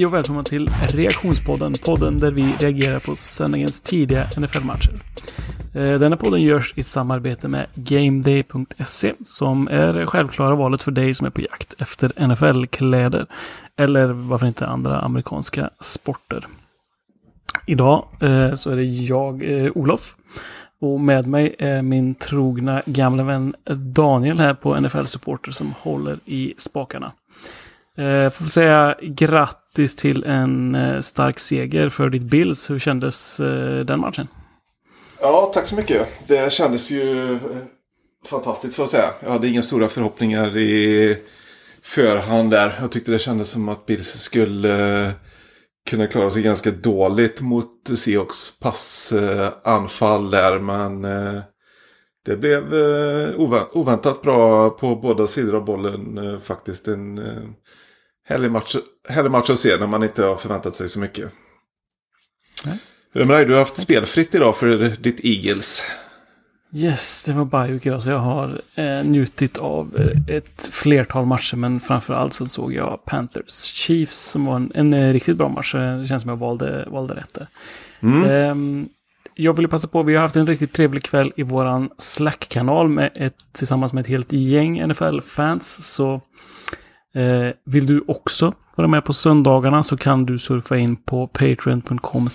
Hej och välkomna till Reaktionspodden. Podden där vi reagerar på söndagens tidiga NFL-matcher. Eh, denna podden görs i samarbete med GameDay.se som är det självklara valet för dig som är på jakt efter NFL-kläder. Eller varför inte andra amerikanska sporter. Idag eh, så är det jag, eh, Olof. Och med mig är min trogna gamla vän Daniel här på NFL Supporter som håller i spakarna. Eh, får säga grattis Grattis till en eh, stark seger för ditt Bills. Hur kändes eh, den matchen? Ja, tack så mycket. Det kändes ju eh, fantastiskt får jag säga. Jag hade inga stora förhoppningar i förhand där. Jag tyckte det kändes som att Bills skulle kunna klara sig ganska dåligt mot Seahawks passanfall där. Men det blev oväntat bra på båda sidor av bollen faktiskt. En härlig match, härlig match att se när man inte har förväntat sig så mycket. Nej. Dig? Du har haft spelfritt idag för ditt Eagles. Yes, det var bye idag så jag har eh, njutit av eh, ett flertal matcher men framförallt så såg jag Panthers Chiefs som var en, en, en riktigt bra match. Det känns som jag valde, valde rätt. Mm. Eh, jag vill passa på, vi har haft en riktigt trevlig kväll i våran Slack-kanal med ett, tillsammans med ett helt gäng NFL-fans. Så Eh, vill du också vara med på söndagarna så kan du surfa in på patreon.com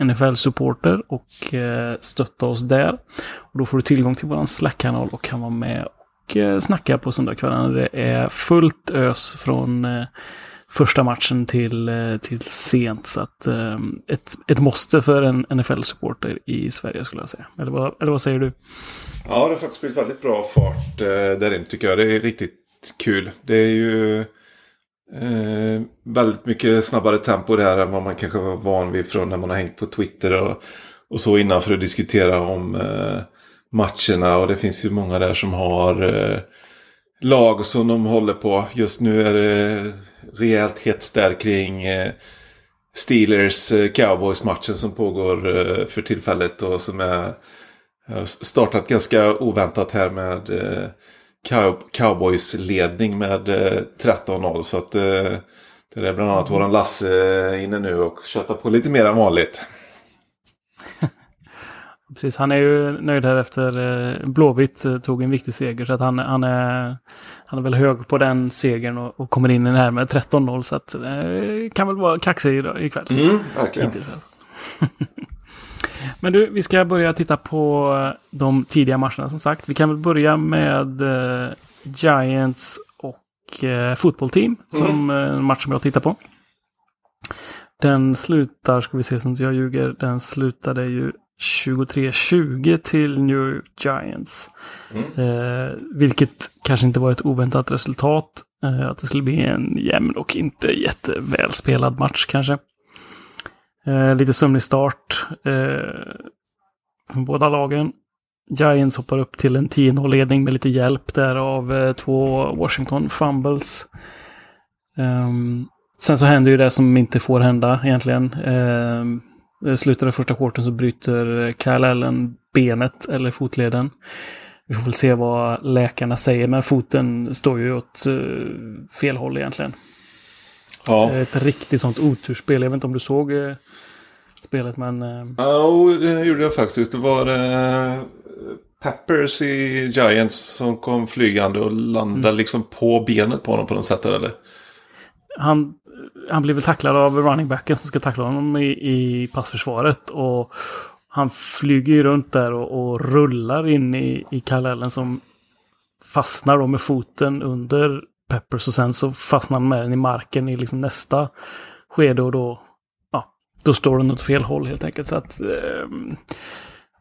nfl-supporter och eh, stötta oss där. Och då får du tillgång till vår Slack-kanal och kan vara med och eh, snacka på söndagskvällarna. Det är fullt ös från eh, första matchen till, eh, till sent. Så att eh, ett, ett måste för en NFL-supporter i Sverige skulle jag säga. Eller vad, eller vad säger du? Ja, det har faktiskt blivit väldigt bra fart eh, där inne tycker jag. Det är riktigt kul. Det är ju eh, väldigt mycket snabbare tempo där än vad man kanske var van vid från när man har hängt på Twitter och, och så innan för att diskutera om eh, matcherna. Och det finns ju många där som har eh, lag som de håller på. Just nu är det rejält hets där kring eh, Steelers eh, Cowboys-matchen som pågår eh, för tillfället och som är startat ganska oväntat här med eh, Cowboys ledning med 13-0. Eh, så att eh, det är bland annat våran Lasse inne nu och köttar på lite mer än vanligt. Precis, han är ju nöjd här efter eh, Blåvitt tog en viktig seger. Så att han, han, är, han är väl hög på den segern och, och kommer in i den här med 13-0. Så att det kan väl vara kaxig ikväll. Mm, verkligen. Men du, vi ska börja titta på de tidiga matcherna som sagt. Vi kan väl börja med eh, Giants och eh, fotbollteam som mm. en match som jag tittar på. Den slutar, ska vi se så inte jag ljuger, den slutade ju 23-20 till New York Giants. Mm. Eh, vilket kanske inte var ett oväntat resultat. Eh, att det skulle bli en jämn och inte jättevälspelad match kanske. Eh, lite sömnig start eh, från båda lagen. Giants hoppar upp till en 10-0-ledning med lite hjälp där av eh, två Washington fumbles. Ehm, sen så händer ju det som inte får hända egentligen. Ehm, eh, slutar av första quarten så bryter Kyle Allen benet eller fotleden. Vi får väl se vad läkarna säger, men foten står ju åt eh, fel håll egentligen. Ja. Ett riktigt sånt oturspel. Jag vet inte om du såg eh, spelet men... Eh... Ja, det gjorde jag faktiskt. Det var eh, Peppers i Giants som kom flygande och landade mm. liksom på benet på honom på något sätt eller? Han, han blev tacklad av running backen som ska tackla honom i, i passförsvaret. Och han flyger ju runt där och, och rullar in i, i Kallellen som fastnar då med foten under Peppers och sen så fastnar han med den i marken i liksom nästa skede och då, ja, då står den åt fel håll helt enkelt. Så att eh,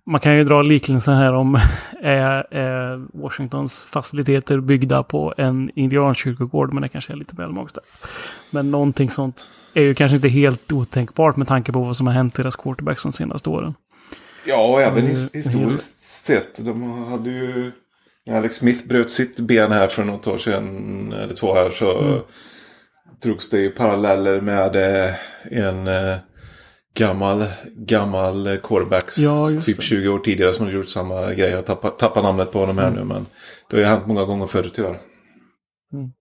man kan ju dra liknelsen här om är, är Washingtons faciliteter byggda på en indiankyrkogård, men det kanske är lite väl magstarkt. Men någonting sånt är ju kanske inte helt otänkbart med tanke på vad som har hänt deras quarterbacks de senaste åren. Ja, och även historiskt sett. De hade ju Alex Smith bröt sitt ben här för något år sedan, eller två här, så mm. drogs det ju paralleller med eh, en eh, gammal, gammal quarterbacks, ja, typ det. 20 år tidigare som hade gjort samma grej. Jag tappar, tappar namnet på honom här mm. nu, men det har ju hänt många gånger förr tyvärr. Mm.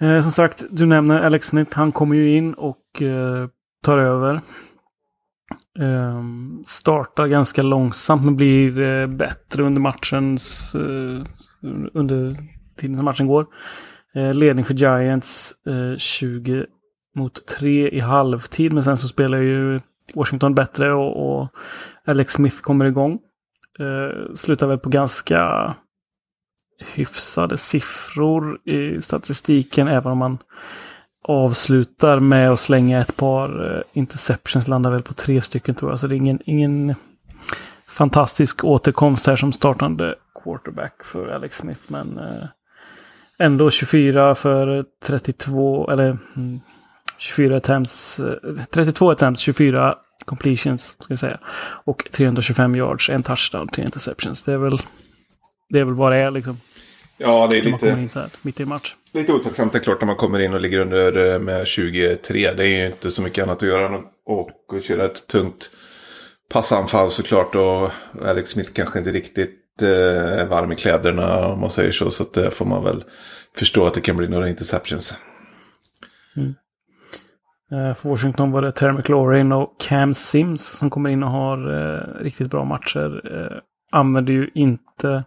Eh, som sagt, du nämner Alex Smith. Han kommer ju in och eh, tar över. Eh, startar ganska långsamt men blir eh, bättre under matchens... Eh, under tiden som matchen går. Eh, ledning för Giants eh, 20 mot 3 i halvtid. Men sen så spelar ju Washington bättre och, och Alex Smith kommer igång. Eh, slutar väl på ganska hyfsade siffror i statistiken, även om man avslutar med att slänga ett par eh, interceptions, landar väl på tre stycken tror jag. Så det är ingen, ingen fantastisk återkomst här som startande quarterback för Alex Smith. Men eh, ändå 24 för 32, eller mm, 24 attempts, eh, 32 attempts, 24 completions, ska jag säga. Och 325 yards, en touchdown, tre interceptions. Det är väl, det är väl vad det är liksom. Ja, det är lite... Så här, mitt i match. Lite otacksamt det är klart när man kommer in och ligger under eh, med 23. Det är ju inte så mycket annat att göra än att köra ett tungt passanfall såklart. Och Alex Smith kanske inte riktigt eh, varm i kläderna om man säger så. Så det får man väl förstå att det kan bli några interceptions. Mm. Eh, för Washington var det Terry McLaurin och Cam Sims som kommer in och har eh, riktigt bra matcher. Eh, använder ju inte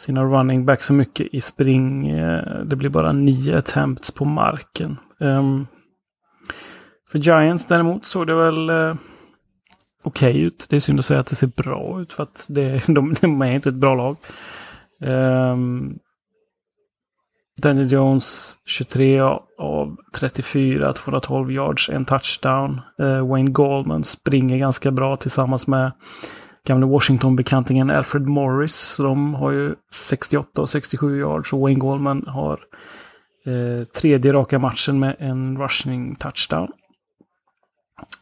sina running backs så mycket i spring. Eh, det blir bara nio attempts på marken. Um, för Giants däremot såg det väl uh, okej okay ut. Det är synd att säga att det ser bra ut för att det, de, de är inte ett bra lag. Um, Daniel Jones 23 av 34, 212 yards, en touchdown. Uh, Wayne Goldman springer ganska bra tillsammans med gamle Washington-bekantingen Alfred Morris. Så de har ju 68 och 67 yards och Wayne Goldman har eh, tredje raka matchen med en rushing touchdown.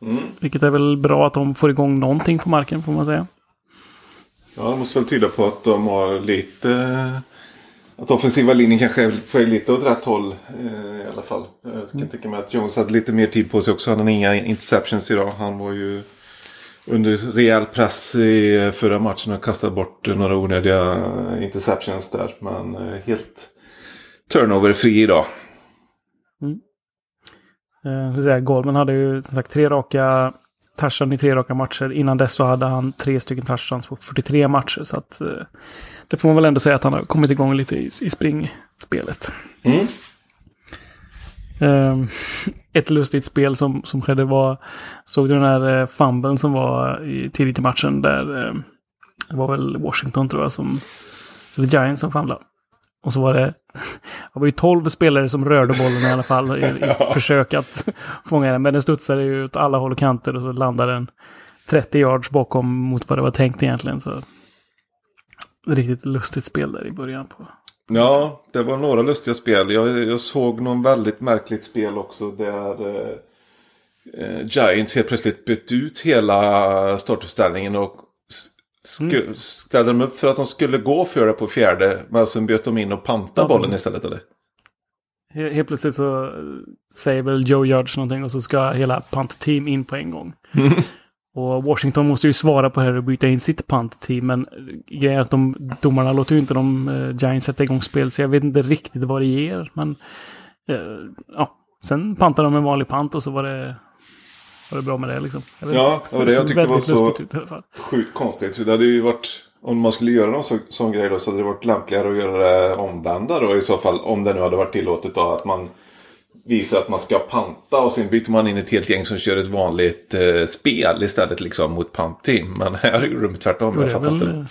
Mm. Vilket är väl bra att de får igång någonting på marken får man säga. Ja, det måste väl tyda på att de har lite... Att offensiva linjen kanske är på väg lite åt rätt håll eh, i alla fall. Jag kan mm. tänka mig att Jones hade lite mer tid på sig också. Han hade inga interceptions idag. Han var ju under rejäl press i förra matchen och kastade bort några onödiga interceptions där. Men eh, helt turnover-fri idag. Mm. Eh, säga, Goldman hade ju som sagt tre raka touchdown i tre raka matcher. Innan dess så hade han tre stycken touchdowns på 43 matcher. Så att, eh, det får man väl ändå säga att han har kommit igång lite i, i springspelet. Mm. Um, ett lustigt spel som, som skedde var, såg du den här uh, fumble som var i, tidigt i matchen där uh, det var väl Washington tror jag som, eller Giants som famlade. Och så var det, det var ju tolv spelare som rörde bollen i alla fall i, i försök att fånga den. Men den studsade ju åt alla håll och kanter och så landade den 30 yards bakom mot vad det var tänkt egentligen. Så riktigt lustigt spel där i början på, Ja, det var några lustiga spel. Jag, jag såg någon väldigt märkligt spel också där eh, eh Giants helt plötsligt bytte ut hela startuppställningen och mm. ställde dem upp för att de skulle gå för det på fjärde. Men sen bytte de in och pantade ja, bollen istället eller? Helt plötsligt så säger väl Joe Judge någonting och så ska hela punt-team in på en gång. Och Washington måste ju svara på det här och byta in sitt punt-team. Men grejen är att de, domarna låter ju inte de uh, Giants sätta igång spel. Så jag vet inte riktigt vad det ger. Men uh, ja, sen pantade de en vanlig pant och så var det, var det bra med det liksom. ja, och det, jag tyckte det var så sjukt konstigt. Det hade ju varit, om man skulle göra någon så, sån grej då så hade det varit lämpligare att göra det omvända då i så fall. Om det nu hade varit tillåtet då att man visar att man ska panta och sen byter man in ett helt gäng som kör ett vanligt eh, spel istället liksom mot pantteam. Men här gjorde de tvärtom. Jo, det, är väl, det.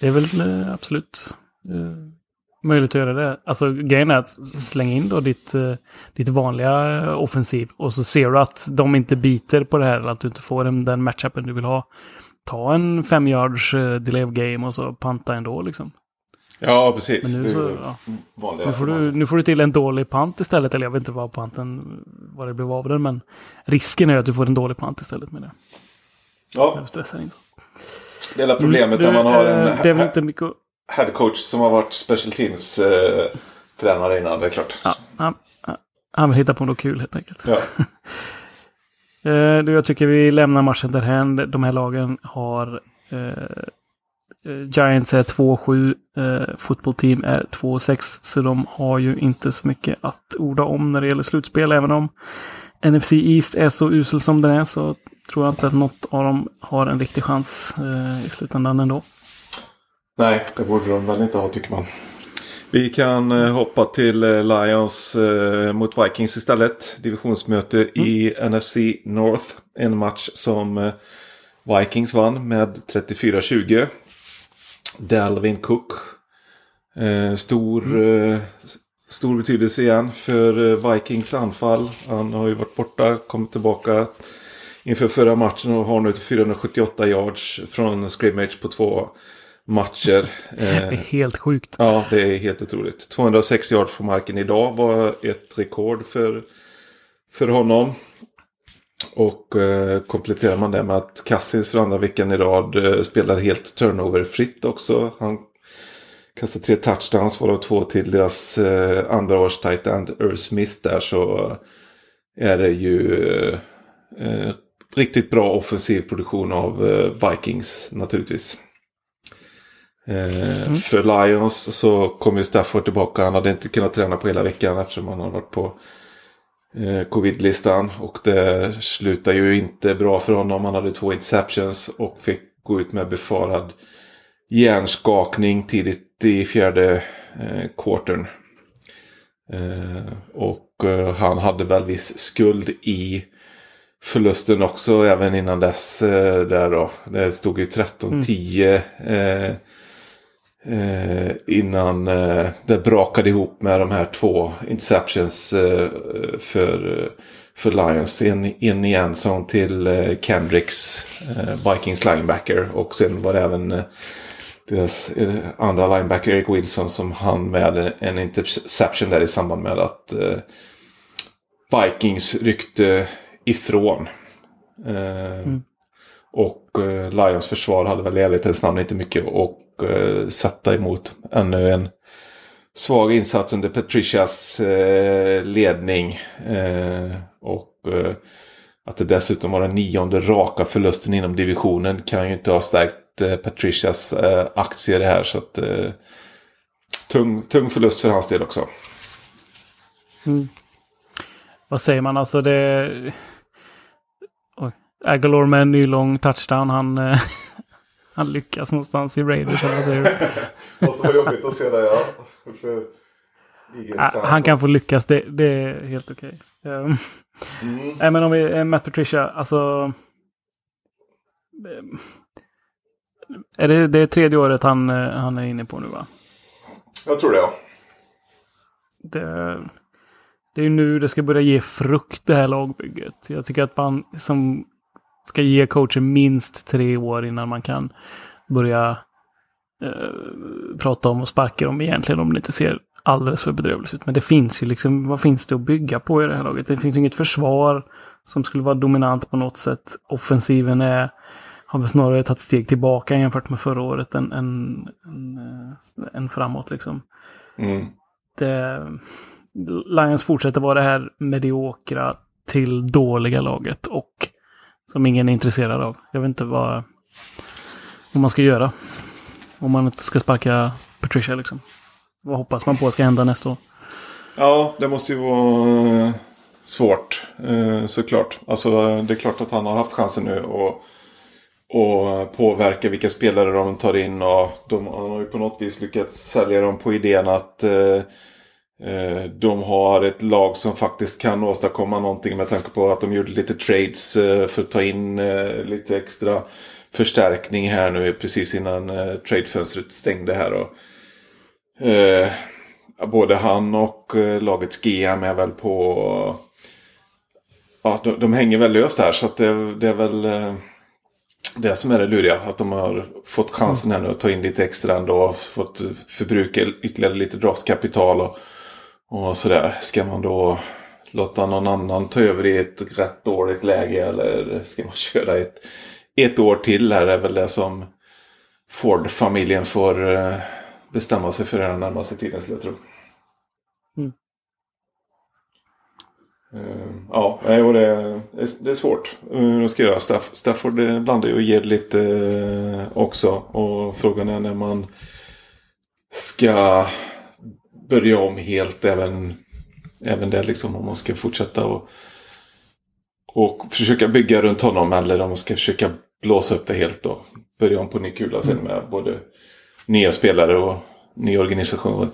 det är väl eh, absolut eh, möjligt att göra det. Alltså grejen är att slänga in då ditt, eh, ditt vanliga offensiv och så ser du att de inte biter på det här eller att du inte får den, den matchupen du vill ha. Ta en fem yards uh, delay of game och så panta ändå liksom. Ja, precis. Men nu, så, ja. nu, får du, nu får du till en dålig pant istället. Eller jag vet inte vad panten, vad det blev av den. Men risken är att du får en dålig pant istället med det. Ja. Du stressar in så. Det är problemet när man har en det är inte mycket... headcoach som har varit special teams eh, tränare innan. Det är klart. Ja, han, han vill hitta på något kul helt enkelt. Ja. eh, jag tycker vi lämnar matchen därhän. De här lagen har Eh, Giants är 2-7, eh, Football Team är 2-6, så de har ju inte så mycket att orda om när det gäller slutspel. Även om NFC East är så usel som den är så tror jag inte att något av dem har en riktig chans eh, i slutändan ändå. Nej, det borde de väl inte ha tycker man. Vi kan eh, hoppa till eh, Lions eh, mot Vikings istället. Divisionsmöte mm. i NFC North. En match som Vikings vann med 34-20. Dalvin Cook. Eh, stor, mm. Eh, stor betydelse igen för Vikings anfall. Han har ju varit borta, kommit tillbaka inför förra matchen och har nu 478 yards från scrimmage på två matcher. Det är helt sjukt. Ja, det är helt otroligt. 206 yards på marken idag var ett rekord för, för honom. Och eh, kompletterar man det med att Cassins för andra veckan i rad eh, spelar helt turnoverfritt också. Han kastar tre touchdowns varav två till deras eh, andra års tight end Earl Smith där så är det ju eh, riktigt bra offensiv produktion av eh, Vikings naturligtvis. Eh, mm. För Lions så kom ju Stafford tillbaka. Han hade inte kunnat träna på hela veckan eftersom han har varit på eh, covid-listan. Och det slutar ju inte bra för honom. Han hade två interceptions och fick gå ut med befarad hjärnskakning tidigt i fjärde eh, quartern. Eh, och eh, han hade väl viss skuld i förlusten också även innan dess. Eh, där då. Det stod ju 13-10 mm. Eh, innan eh, det brakade ihop med de här två interceptions eh, för, för Lions. En, en i en till eh, Kendricks, eh, Vikings linebacker. Och sen var det även eh, deras eh, andra linebacker Eric Wilson som hann med en interception där i samband med att Vikings ryckte ifrån. Mm. Och Eh, Lions försvar hade väl i ärlighetens namn inte mycket att eh, sätta emot ännu en svag insats under Patricias eh, ledning. Eh, och eh, att det dessutom var den nionde raka förlusten inom divisionen kan ju inte ha stärkt eh, Patricias eh, aktier här. Så att, tung, tung förlust för hans del också. Mm. Vad säger man alltså det... Agalor med en ny lång touchdown. Han, han lyckas någonstans i Raiders. Eller vad säger du? Jobbigt att se det, ja. För han kan få lyckas, det, det är helt okej. Okay. Um, mm. Nej, men om vi, eh, Matt Patricia, alltså... Eh, är det, det är tredje året han, eh, han är inne på nu va? Jag tror det ja. Det, det är nu det ska börja ge frukt det här lagbygget. Jag tycker att man som ska ge coachen minst tre år innan man kan börja eh, prata om och sparka dem egentligen om det inte ser alldeles för bedrövligt ut. Men det finns ju liksom, vad finns det att bygga på i det här laget? Det finns ju inget försvar som skulle vara dominant på något sätt. Offensiven är, har väl snarare tagit steg tillbaka jämfört med förra året än, än, än, än eh, framåt liksom. Mm. Det, Lions fortsätter vara det här mediokra till dåliga laget och som ingen är intresserad av. Jag vet inte vad, vad man ska göra. Om man inte ska sparka Patricia liksom. Vad hoppas man på ska hända nästa år? Ja, det måste ju vara eh, svårt eh, såklart. Alltså det är klart att han har haft chansen nu och, och påverka vilka spelare de tar in och de har ju på något vis lyckats sälja dem på idén att Eh, Eh, de har ett lag som faktiskt kan åstadkomma någonting med tanke på att de gjorde lite trades eh, för att ta in eh, lite extra förstärkning här nu precis innan tradefönstret stängde här. Både han och lagets GM är väl på... Ja, de, de hänger väl löst här så att det, det är väl det som är det luriga. Att de har fått chansen här nu att ta in lite extra ändå. Och fått förbruka ytterligare lite draftkapital. Och, och sådär. Ska man då låta någon annan ta över i ett rätt dåligt läge eller ska man köra ett, ett år till här är väl det som Ford-familjen får eh, bestämma sig för den närmaste tiden skulle jag tro. Mm. Uh, ja, och det, är, det är svårt. Uh, ska göra. Staff, Stafford blandar ju och ger lite uh, också. Och frågan är när man ska börja om helt även, även där liksom. Om man ska fortsätta och, och försöka bygga runt honom. Eller om man ska försöka blåsa upp det helt och börja om på ny kula sen med både nya spelare och ny organisation.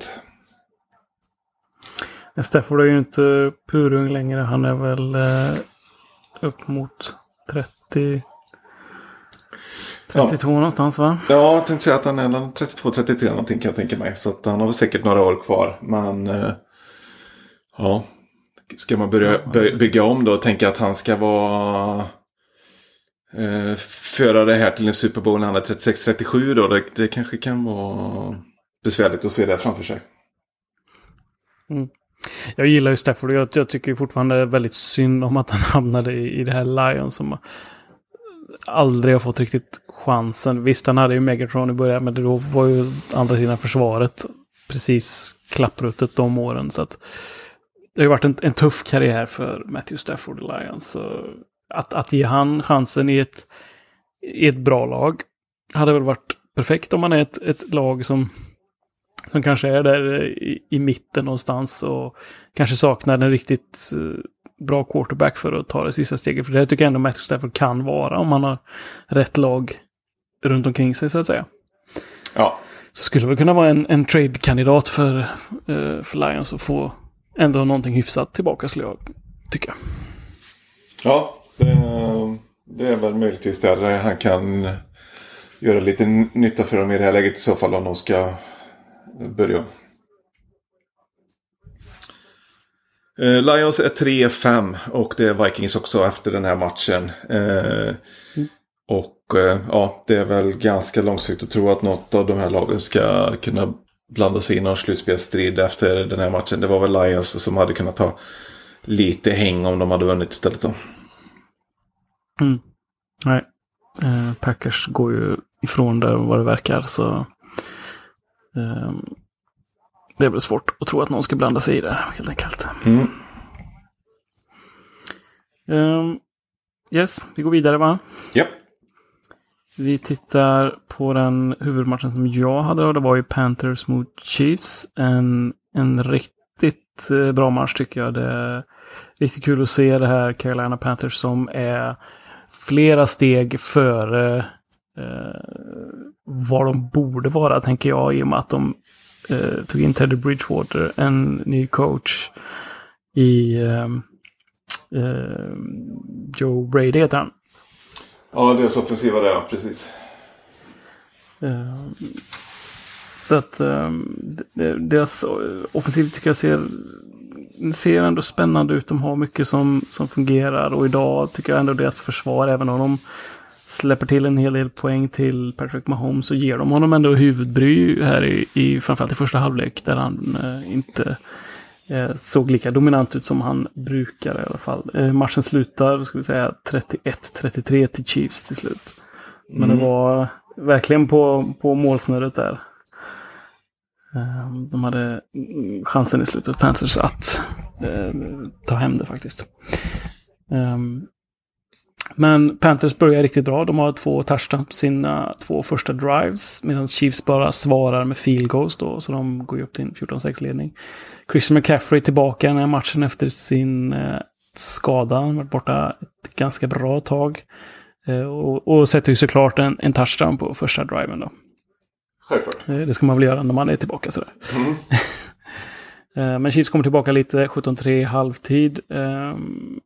Stafford är ju inte purung längre. Han är väl eh, upp mot 30... 32 ja. någonstans va? Ja, jag tänkte säga att han är 32-33 någonting kan jag tänka mig. Så att han har väl säkert några år kvar. Men eh, ja, ska man börja bygga om då och tänka att han ska vara eh, föra det här till en Super Bowl när han är 36-37 då. Det, det, kanske kan vara besvärligt att se det framför sig. Mm. Jag gillar ju Stafford och jag, jag tycker fortfarande väldigt synd om att han hamnade i, i det här Lion som aldrig har fått riktigt chansen. Visst, han hade ju Megatron i början, men då var ju andra sidan försvaret precis klappruttet de åren. Så att det har ju varit en, en tuff karriär för Matthew Stafford i Lions. Att, att ge han chansen i ett, i ett bra lag hade väl varit perfekt om man är ett, ett lag som som kanske är där i, i mitten någonstans och kanske saknar en riktigt eh, bra quarterback för att ta det sista steget. För det tycker jag ändå Matthew Stafford kan vara om han har rätt lag runt omkring sig så att säga. Ja. Så skulle det kunna vara en, en trade-kandidat för, uh, för Lions att få ändå någonting hyfsat tillbaka skulle jag tycka. Ja, det, det är väl möjligtvis där han kan göra lite nytta för dem i det här läget i så fall om de ska börja. Eh, Lions är 3-5 och det är Vikings också efter den här matchen. Eh, mm. Och eh, ja, det är väl ganska långsiktigt att tro att något av de här lagen ska kunna blanda sig i någon slutspelsstrid efter den här matchen. Det var väl Lions som hade kunnat ta lite häng om de hade vunnit istället då. Mm. Nej, eh, Packers går ju ifrån där vad det verkar så Ehm, det väl svårt att tro att någon ska blanda sig i det helt enkelt. Mm. Um, yes, vi går vidare va? Ja. Vi tittar på den huvudmatchen som jag hade och det var ju Panthers mot Chiefs. En, en riktigt eh, bra match tycker jag. Det är riktigt kul att se det här Carolina Panthers som är flera steg före eh, vad de borde vara, tänker jag, i och med att de eh, tog in Teddy Bridgewater, en ny coach i eh, eh, Joe Brady heter han. Ja, deras offensiva där, precis. Ehm, så att ehm, deras offensiv tycker jag ser, ser ändå spännande ut. De har mycket som, som fungerar och idag tycker jag ändå deras försvar, även om de släpper till en hel del poäng till Patrick Mahomes så ger de honom ändå huvudbry här i, i framförallt i första halvlek där han eh, inte eh, såg lika dominant ut som han brukar i alla fall. Eh, matchen slutar, ska vi säga, 31-33 till Chiefs till slut. Men mm. det var verkligen på, på målsnöret där. Eh, de hade chansen i slutet, Panthers, att eh, ta hem det faktiskt. Um, men Panthers börjar riktigt bra. De har två touchdowns på sina två första drives. Medan Chiefs bara svarar med field goals då. Så de går ju upp till en 14-6-ledning. Christian McCaffrey tillbaka den här matchen efter sin eh, skada. Han har varit borta ett ganska bra tag. Eh, och, och sätter ju såklart en, en touchdown på första driven då. Självklart. Eh, det ska man väl göra när man är tillbaka sådär. Mm. Men Chiefs kommer tillbaka lite, 17-3 halvtid. Um,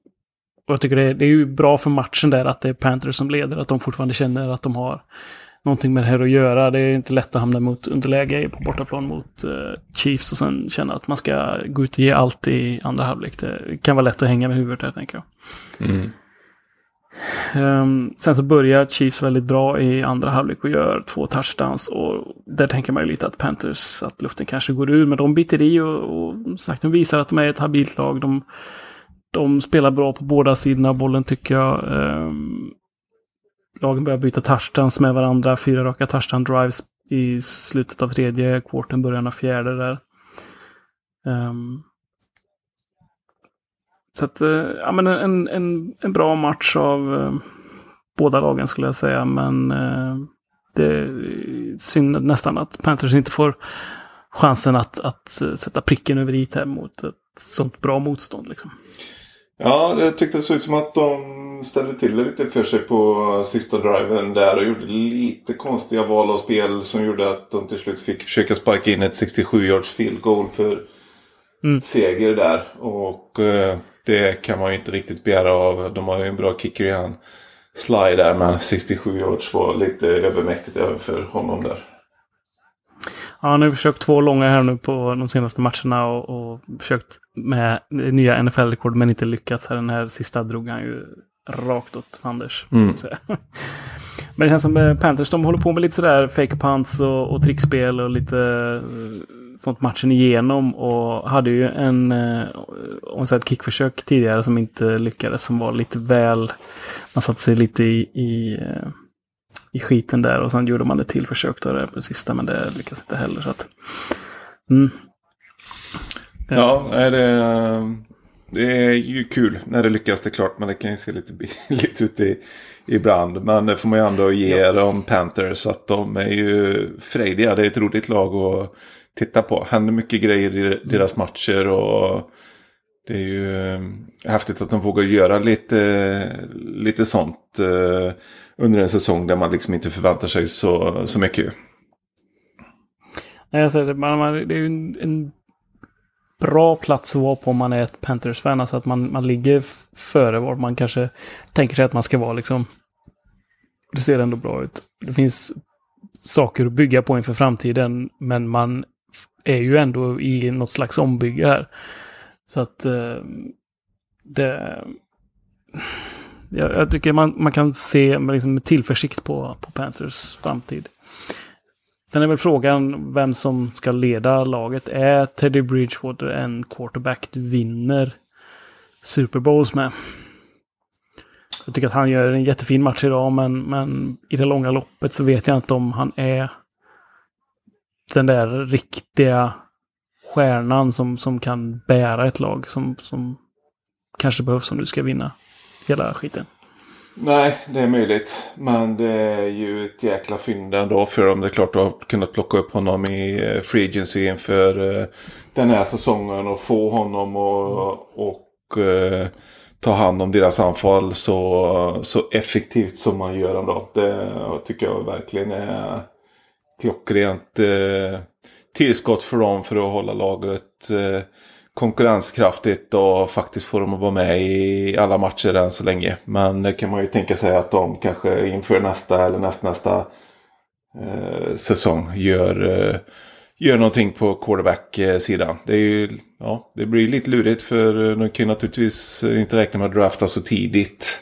och jag tycker det är, det är ju bra för matchen där att det är Panthers som leder, att de fortfarande känner att de har någonting med det här att göra. Det är inte lätt att hamna mot underläge på bortaplan mot uh, Chiefs och sen känna att man ska gå ut och ge allt i andra halvlek. Det kan vara lätt att hänga med huvudet här, tänker jag. Mm. Um, sen så börjar Chiefs väldigt bra i andra halvlek och gör två touchdowns. Och där tänker man ju lite att Panthers, att luften kanske går ur. Men de biter i och, och sagt, de visar att de är ett habilt lag. De de spelar bra på båda sidorna av bollen tycker jag. Ehm, lagen börjar byta touchdowns med varandra. Fyra raka touchdown drives i slutet av tredje kvarten, början av fjärde där. Ehm, så att, eh, ja men en, en, en bra match av eh, båda lagen skulle jag säga. Men eh, det är synd nästan att Panthers inte får chansen att, att eh, sätta pricken över i här mot ett sånt bra motstånd. Liksom. Ja, det tyckte det såg ut som att de ställde till det lite för sig på sista driven där och gjorde lite konstiga val av spel som gjorde att de till slut fick försöka sparka in ett 67 yards field goal för mm. seger där. Och eh, det kan man ju inte riktigt begära av. De har ju en bra kicker i han. Sly där men 67 yards var lite övermäktigt även för honom där. Ja, han har försökt två långa här nu på de senaste matcherna och, och försökt med nya NFL-rekord men inte lyckats. Här, den här sista drog han ju rakt åt fanders. Mm. Men det känns som eh, Panthers, de håller på med lite sådär fake punts och, och trickspel och lite eh, sånt matchen igenom. Och hade ju en eh, om så ett kickförsök tidigare som inte lyckades. Som var lite väl, man satte sig lite i, i, i skiten där. Och sen gjorde man ett till försök där på sista. Men det lyckades inte heller. Så att, mm. Ja, är det, det är ju kul när det lyckas det är klart. Men det kan ju se lite billigt ut i, ibland. Men det får man ju ändå ge ja. dem Panthers. Att de är ju frejdiga. Det är ett roligt lag att titta på. Händer mycket grejer i deras matcher. och det är ju eh, häftigt att de vågar göra lite, lite sånt eh, under en säsong där man liksom inte förväntar sig så, så mycket. Nej, säger det, man, det är ju en, en bra plats att vara på om man är ett Panthers-fan. Alltså att man, man ligger före var man kanske tänker sig att man ska vara. Liksom. Det ser ändå bra ut. Det finns saker att bygga på inför framtiden, men man är ju ändå i något slags ombygge här. Så att eh, det... Jag, jag, tycker man, man kan se med, liksom, med tillförsikt på, på Panthers framtid. Sen är väl frågan vem som ska leda laget. Är Teddy Bridgewater en quarterback du vinner Super Bowls med? Jag tycker att han gör en jättefin match idag, men, men i det långa loppet så vet jag inte om han är den där riktiga stjärnan som, som kan bära ett lag som, som kanske behövs om du ska vinna hela skiten. Nej, det är möjligt. Men det är ju ett jäkla fynd ändå för dem. Det är klart att ha kunnat plocka upp honom i eh, Free Agency inför eh, den här säsongen och få honom och, och uh, ta hand om deras anfall så, så effektivt som man gör ändå. Det tycker jag verkligen är klockrent uh, tillskott för dem för att hålla laget eh, konkurrenskraftigt och faktiskt få dem att vara med i alla matcher än så länge. Men det kan man ju tänka sig att de kanske inför nästa eller nästnästa eh, säsong gör, eh, gör någonting på quarterback-sidan. Det, är ju, ja, det blir lite lurigt för eh, de kan ju naturligtvis inte räkna med att drafta så tidigt.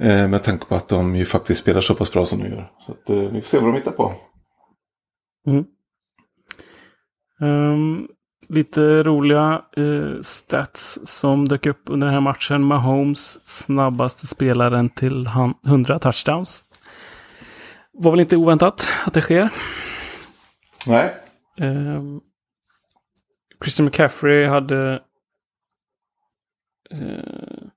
Eh, med tanke på att de ju faktiskt spelar så pass bra som de gör. Så att, eh, vi får se vad de hittar på. Mm. Um, lite roliga eh, stats som dök upp under den här matchen. Mahomes snabbaste spelaren till 100 touchdowns. Var väl inte oväntat att det sker. Nej. Eh, Christian McCaffrey hade eh,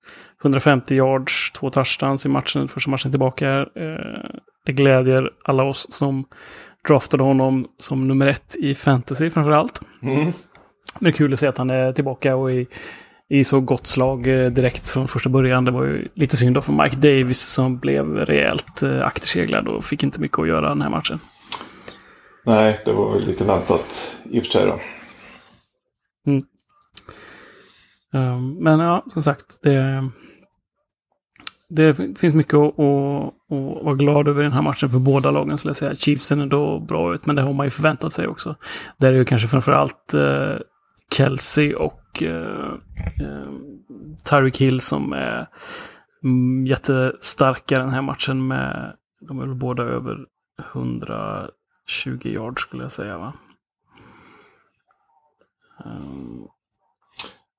150 yards, två touchdowns i matchen, första matchen tillbaka. Eh, det glädjer alla oss som draftade honom som nummer ett i fantasy framför allt. Mm. Men kul att se att han är tillbaka och i, i så gott slag eh, direkt från första början. Det var ju lite synd då för Mike Davis som blev rejält eh, akterseglad och fick inte mycket att göra den här matchen. Nej, det var väl lite väntat i och för sig då. Mm. Um, men ja, som sagt, det, det finns mycket att, att, att, vara glad över den här matchen för båda lagen. Skulle jag säga. Chiefsen är då bra ut, men det har man ju förväntat sig också. Där är ju kanske framförallt eh, Kelsey och eh, eh, Tyreek Hill som är mm, jättestarka den här matchen med, de är väl båda över 120 yards skulle jag säga va? Um,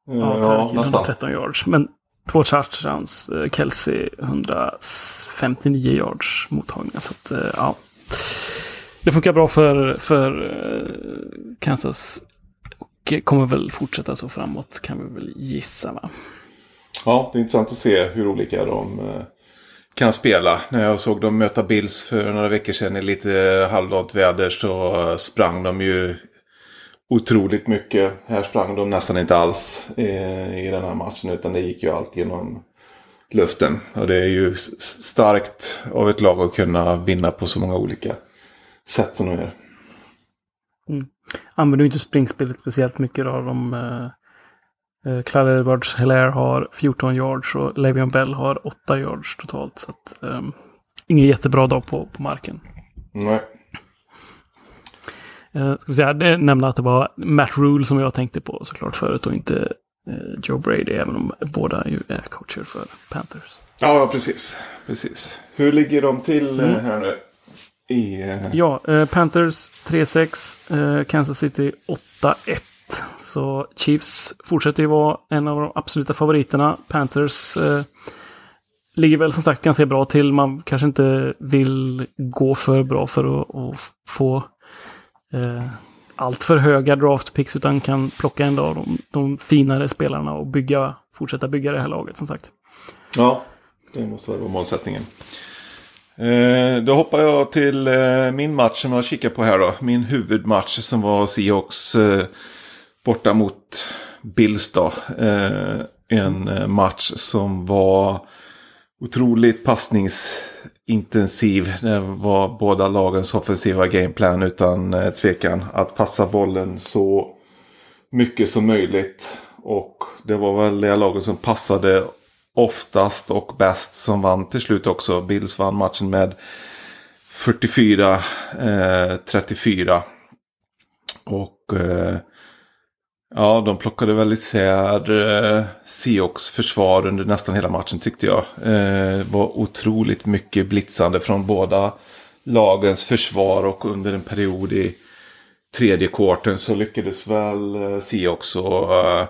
ja, ja Hill 113 yards. Men två touchdowns, Kelsey 159 yards mottagningar. Så att, eh, ja. Det funkar bra för, för eh, Kansas kommer väl fortsätta så framåt kan vi väl gissa va. Ja, det är intressant att se hur olika de eh, kan spela. När jag såg dem möta Bills för några veckor sedan i lite halvdant väder så sprang de ju otroligt mycket. Här sprang de nästan inte alls eh, i den här matchen utan det gick ju allt genom luften. Och det är ju starkt av ett lag att kunna vinna på så många olika sätt som de gör. Mm. Använder inte springspelet speciellt mycket då. De, eh, eh Clyde Edwards Hilaire har 14 yards och Le'Veon Bell har 8 yards totalt. Så att, eh, ingen jättebra dag på, på marken. Nej. Eh, ska vi säga, nämna att det var Matt Rule som jag tänkte på såklart förut och inte eh, Joe Brady, även om båda ju är coacher för Panthers. Ja, precis. precis. Hur ligger de till eh, mm. här nu? I, uh... Ja, eh, Panthers 3-6, eh, Kansas City 8-1. Så Chiefs fortsätter ju vara en av de absoluta favoriterna. Panthers eh, ligger väl som sagt ganska bra till. Man kanske inte vill gå för bra för att, att få eh, allt för höga draftpicks utan kan plocka en av de, de finare spelarna och bygga, fortsätta bygga det här laget som sagt. Ja, det måste vara målsättningen. Eh, då hoppar jag till eh, min match som jag kikar på här då. Min huvudmatch som var Seahawks eh, borta mot Bills då. Eh, en eh, match som var otroligt passnings Intensiv Det var båda lagens offensiva gameplan utan eh, tvekan. Att passa bollen så mycket som möjligt. Och det var väl det laget som passade oftast och bäst som vann till slut också. Bills vann matchen med 44-34. Eh, och eh, Ja, de plockade väl isär eh, Seahawks försvar under nästan hela matchen tyckte jag. Eh, var otroligt mycket blitzande från båda lagens försvar och under en period i tredje kvarten så lyckades väl eh, Seahawks och eh,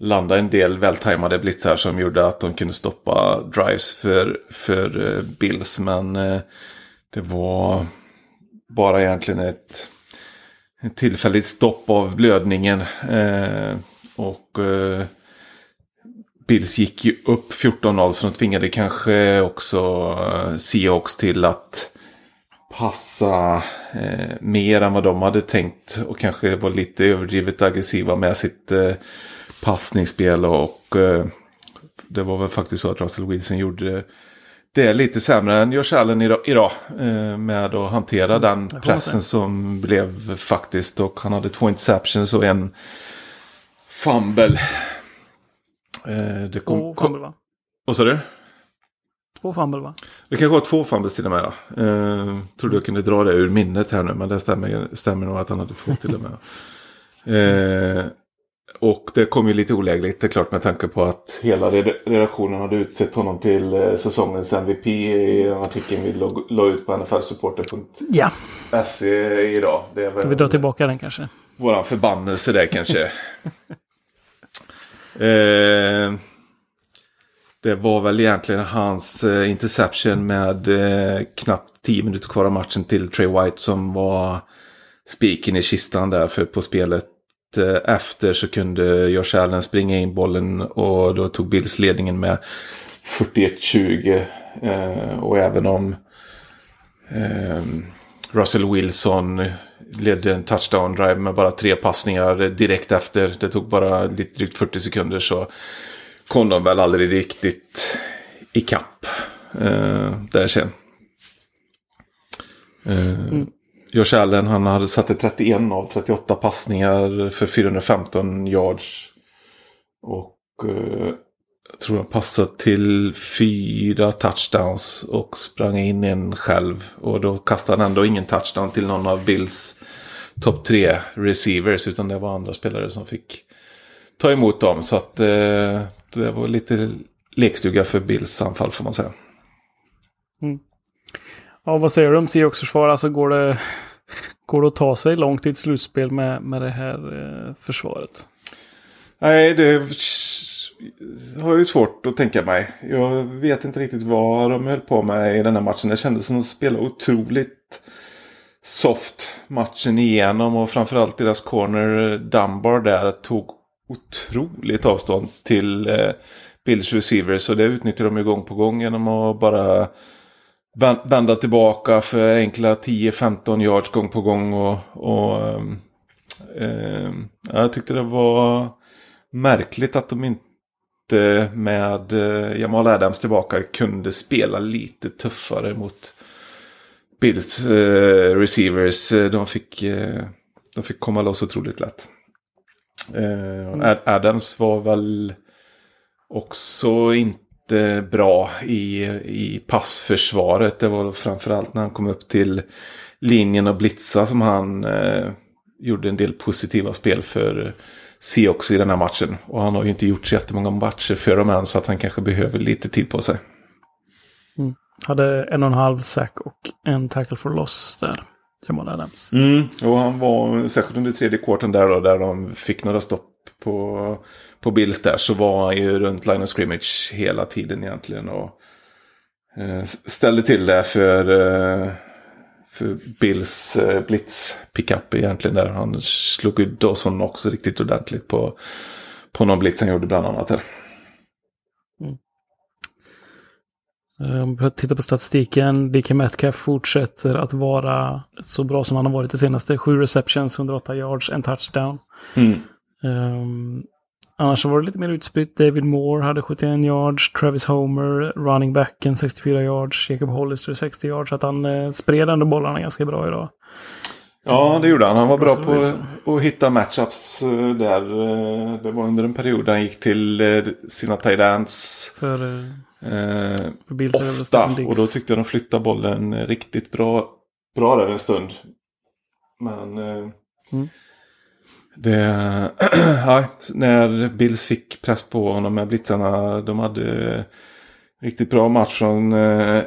landa en del vältajmade blitzar som gjorde att de kunde stoppa drives för, för eh, Bills. Men eh, det var bara egentligen ett tillfälligt stopp av blödningen. Eh, och eh, Bills gick ju upp 14-0 så de tvingade kanske också eh, Seahawks till att passa eh, mer än vad de hade tänkt. Och kanske var lite överdrivet aggressiva med sitt eh, passningsspel. Och eh, det var väl faktiskt så att Russell Wilson gjorde det är lite sämre än Josh Allen idag. Eh, med att hantera mm, den pressen som blev faktiskt. Och han hade två interceptions och en fumble. Eh, det kom, två fumble va? Vad sa du? Två fumble va? Det kanske var två fumbles till och med. Ja. Eh, trodde jag kunde dra det ur minnet här nu. Men det stämmer, stämmer nog att han hade två till och med. Eh, och det kom ju lite olägligt, det är klart med tanke på att hela redaktionen hade utsett honom till eh, säsongens MVP i den artikeln vi la ut på nflsupporter.se idag. Det är väl Ska vi dra tillbaka den kanske? Våran förbannelse där kanske. eh, det var väl egentligen hans eh, interception med eh, knappt 10 minuter kvar av matchen till Trey White som var spiken i kistan där för på spelet Eh, efter så kunde Josh Allen springa in bollen och då tog Bills ledningen med 41-20. Eh, och även om eh, Russell Wilson ledde en touchdown drive med bara tre passningar direkt efter. Det tog bara lite drygt 40 sekunder så kom de väl aldrig riktigt ikapp eh, där sen. Eh, mm. Josh Allen han hade satt 31 av 38 passningar för 415 yards. Och eh, jag tror han passade till fyra touchdowns och sprang in en själv. Och då kastade han ändå ingen touchdown till någon av Bills topp tre receivers. Utan det var andra spelare som fick ta emot dem. Så att eh, det var lite lekstuga för Bills anfall får man säga. Mm. Ja, vad säger du om Seahawks försvar? Alltså går det, går det att ta sig långt i ett slutspel med, med det här eh, försvaret? Nej, det har jag ju svårt att tänka mig. Jag vet inte riktigt vad de höll på med i den här matchen. Det kändes som att de spelade otroligt soft matchen igenom. Och framförallt deras corner Dunbar där tog otroligt avstånd till eh, Bills receivers. Och det utnyttjar de ju gång på gång genom att bara vända tillbaka för enkla 10-15 yards gång på gång. Och, och eh, jag tyckte det var märkligt att de inte med eh, Jamal Adams tillbaka kunde spela lite tuffare mot Bills eh, receivers. De fick, eh, de fick komma loss otroligt lätt. Eh, mm. Adams var väl också inte bra i, i passförsvaret. Det var framförallt när han kom upp till linjen och blitza som han eh, gjorde en del positiva spel för Seahawks i den här matchen. Och han har ju inte gjort så jättemånga matcher för dem än så att han kanske behöver lite tid på sig. Mm. Hade en och en halv sack och en tackle for loss där. Jamal Adams. Mm, och han var särskilt under tredje kvarten där då, där de fick några stopp på, på Bills där så var han ju runt line of scrimmage hela tiden egentligen. Och eh, ställde till det för, eh, för Bills eh, blitz pickup egentligen där. Han slog ut Dawson också riktigt ordentligt på, på någon blitz han gjorde bland annat. Där. Om vi tittar på statistiken, DK Metcalf fortsätter att vara så bra som han har varit de senaste. Sju receptions, 108 yards, en touchdown. Mm. Um, annars var det lite mer utspritt. David Moore hade 71 yards, Travis Homer, running backen 64 yards, Jacob Hollister 60 yards. Så att han uh, spred ändå bollarna ganska bra idag. Ja, det gjorde han. Han var bra på att hitta matchups eh, där. Eh, det var under en period han gick till sina tight ends. För Eh, ofta. Och då tyckte jag de flyttade bollen riktigt bra, bra där en stund. Men eh, mm det, ja, när Bills fick press på honom med blitzarna. De hade eh, riktigt bra match från eh,